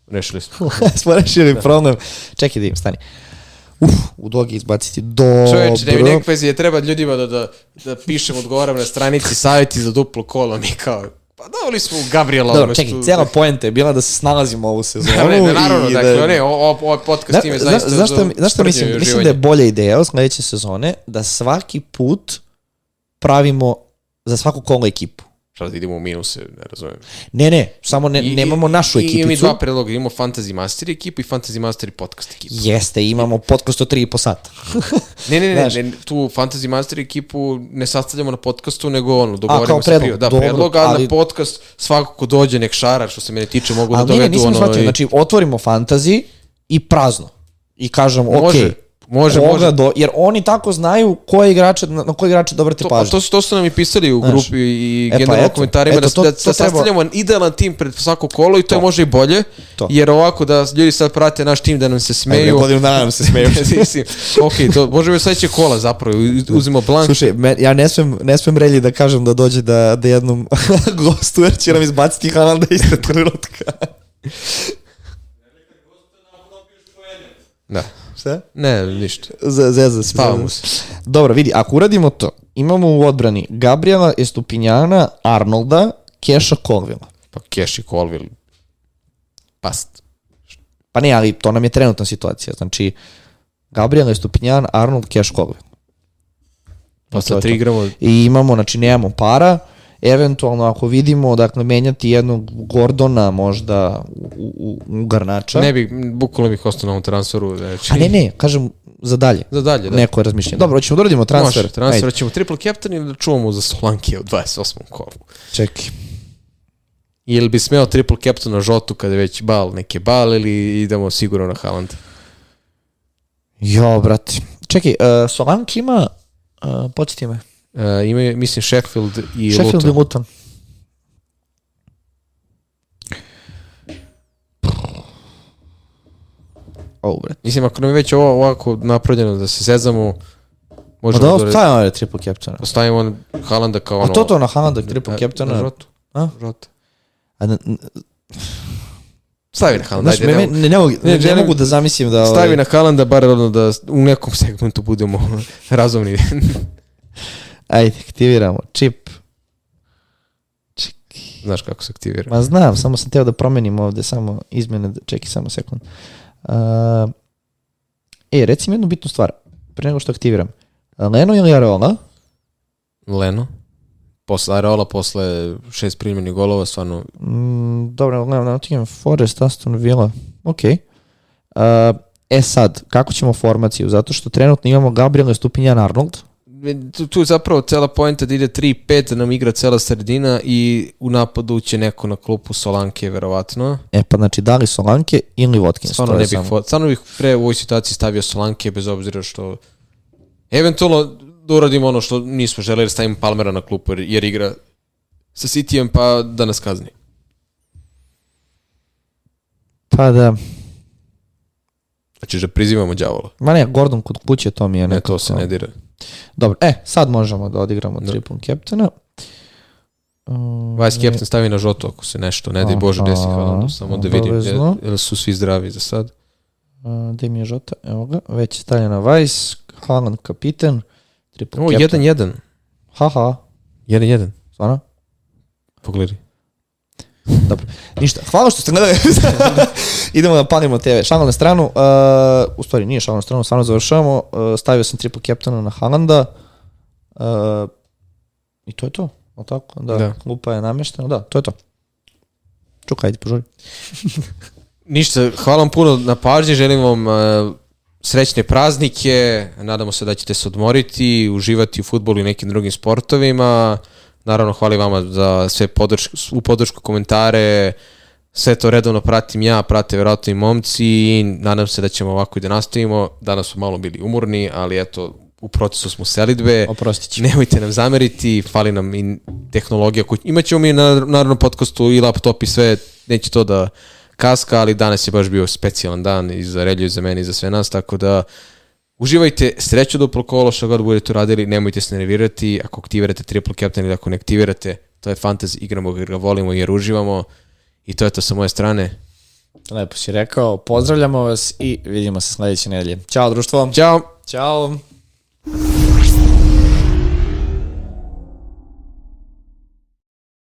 Rešili smo. Smo rešili problem. Čekaj da im stani. Uf, u Dogi izbaciti dobro. Čoveč, ne mi nek veze, je treba ljudima da, da, da pišem, odgovaram na stranici savjeti za duplo kolo, mi kao, pa doveli smo Gabriela. Dobro, čekaj, cijela poenta je bila da se snalazimo ovu sezonu. Ne, ne, naravno, i dakle, da, ne, ovaj podcast Da, tim je zna, zaista znaš šta, znaš šta mislim? Mislim da je bolja ideja od sledeće sezone da svaki put pravimo za svaku kolo ekipu. Šta da idemo u minuse, ne razumijem. Ne, ne, samo ne, I- nemamo našu i- Imamo ekipicu. dva predloga, imamo Fantasy Master ekipu i Fantasy Master podcast ekipu. Jeste, imamo podcast od 3,5 sata. Ne, ne, ne, Znaš. ne, tu Fantasy Master ekipu ne sastavljamo na podcastu, nego ono, dogovorimo kao se predlog, prije. Da, dobro, predlog, a ali- na podcast svako ko dođe nek šara, što se mene tiče, mogu da Ali nije, dovedu nisam ono... shvatio, i- znači otvorimo fantazi i prazno. I kažemo, ok, Može, može, koga može. Do, jer oni tako znaju koje igrače, na, na koje igrače da obrate To, pažnju. to, su- to su nam i pisali u Znaš. grupi i E, pa generalno u komentarima eto, da, to- da, to da sastavljamo idealan tim pred svako kolo i to, je može i bolje, To. jer ovako da ljudi sad prate naš tim da nam se smeju. godinu dana nam se smeju. Mislim, ok, to možemo i sledeće kola zapravo, uzimo blank. Slušaj, me, ja ne smem, ne smem relji da kažem da dođe da, da jednom gostu, jer će nam izbaciti Haalanda iste trenutka. Da. Šta? Ne, ništa. Z- Zeza se. Spavamo se. Dobro, vidi, ako uradimo to, imamo u odbrani Gabriela, Estupinjana, Arnolda, Keša Colvilla. Pa Cash i Colville. Past. Pa ne, ali to nam je trenutna situacija. Znači, Gabriel, Estupinjan, Arnold, Cash Colville. Pa to. tri igramo, I imamo, znači, nemamo para, eventualno ako vidimo, dakle, menjati jednog Gordona možda u, u, u Garnača. ne bi, bukvalno bih ostao na ovom transferu. Znači, A ne, ne, kažem za dalje. Za dalje, da. Neko razmišljanje. Dobro, hoćemo da uradimo transfer. Može, transfer, Ajde, ćemo triple captain ili da čuvamo za Solanke u 28. kolu. čekaj. Ili bi smeo triple captain na Žotu kada je već bal, neke bal ili idemo sigurno na Haaland. Jo, brate. Čekaj, uh, Solanke ima, uh, podsjeti me, Uh, imaju, mislim, Sheffield i Sheffield Luton. i Luton. O, brate. Mislim, ako nam je već ovo ovako napravljeno da se sezamo, Ma možemo da da ostavimo ovaj triple captaina. ostavimo Haalanda kao ono... A to to na Haalanda triple na- captaina. Na Žotu. A? Žota. A, n- n- Stavi na Haaland, Znaš, ajde, me, ne, ne, ne, mogu, ne, ne, želim- mogu da zamislim da... stavi ovaj, na Haalanda bar ono da u nekom segmentu budemo razumni. Ajde, aktiviramo. Čip. Čekaj. Znaš kako se aktivira. Ma znam, samo sam teo da promenim ovde, samo izmene, čekaj samo sekund. Uh, e, reci mi jednu bitnu stvar, pre nego što aktiviram. Leno ili Areola? Leno. Posle Areola, posle šest primjenih golova, stvarno Mm, dobro, gledam Nottingham Forest, Aston Villa. Ok. Uh, e sad, kako ćemo formaciju? Zato što trenutno imamo Gabriela Stupinjan Arnold. Tu, tu je zapravo cela poenta da ide 3-5, da nam igra cela sredina i u napadu će neko na klupu Solanke, verovatno. E pa znači, da li Solanke ili Watkins? Stvarno ne bih, samo- stvarno bih pre u ovoj situaciji stavio Solanke, bez obzira što eventualno da uradimo ono što nismo želeli, stavimo Palmera na klupu jer, jer igra sa Cityjem pa da nas kazni. Pa da, Znači da prizivamo đavola. ma ne, Gordon kod kuće, to mi je Ne, nekako... to se ne dira. Dobro, e, sad možemo da odigramo Da. triple captaina. Um, Vice Captain stavi na žoto ako se nešto, ne daj Bože desi Haalandu, samo da vidim jel su svi zdravi za sad. Gde mi je Žota? Evo ga, već je stavljen na Vice, Haaland kapiten, triple O, captain. 1-1. Haha, 1-1. stvarno? Pogledaj. Dobro. Ništa. Hvala što ste gledali. Idemo da palimo TV. Šamal na stranu. Uh, u stvari nije šamal na stranu, stvarno završavamo. Uh, stavio sam triple captaina na Haalanda. Uh, I to je to. O tako? Da. Da. Klupa je nameštena. Da, to je to. Čuka, ajde, požuri. Ništa, hvala vam puno na pažnji, želim vam uh, srećne praznike, nadamo se da ćete se odmoriti, uživati u futbolu i nekim drugim sportovima. Naravno, hvala vama za sve podršku, u podršku komentare, sve to redovno pratim ja, prate verovatno i momci i nadam se da ćemo ovako i da nastavimo. Danas smo malo bili umorni, ali eto, u procesu smo selidbe. Oprostit ću. Nemojte nam zameriti, fali nam i tehnologija. koju- Imaćemo mi na naravno podcastu i laptop i sve, neće to da kaska, ali danas je baš bio specijalan dan i za Relju i za mene i za sve nas, tako da uživajte, sreću duplo kolo, što god budete uradili, nemojte se nervirati, ako aktivirate triple captain ili ako ne aktivirate, to je fantasy, igramo ga, ga volimo jer uživamo i to je to sa moje strane. Lepo si rekao. Pozdravljamo vas i vidimo se sledeće nedelje. Ćao, društvo. Ćao! Ćao.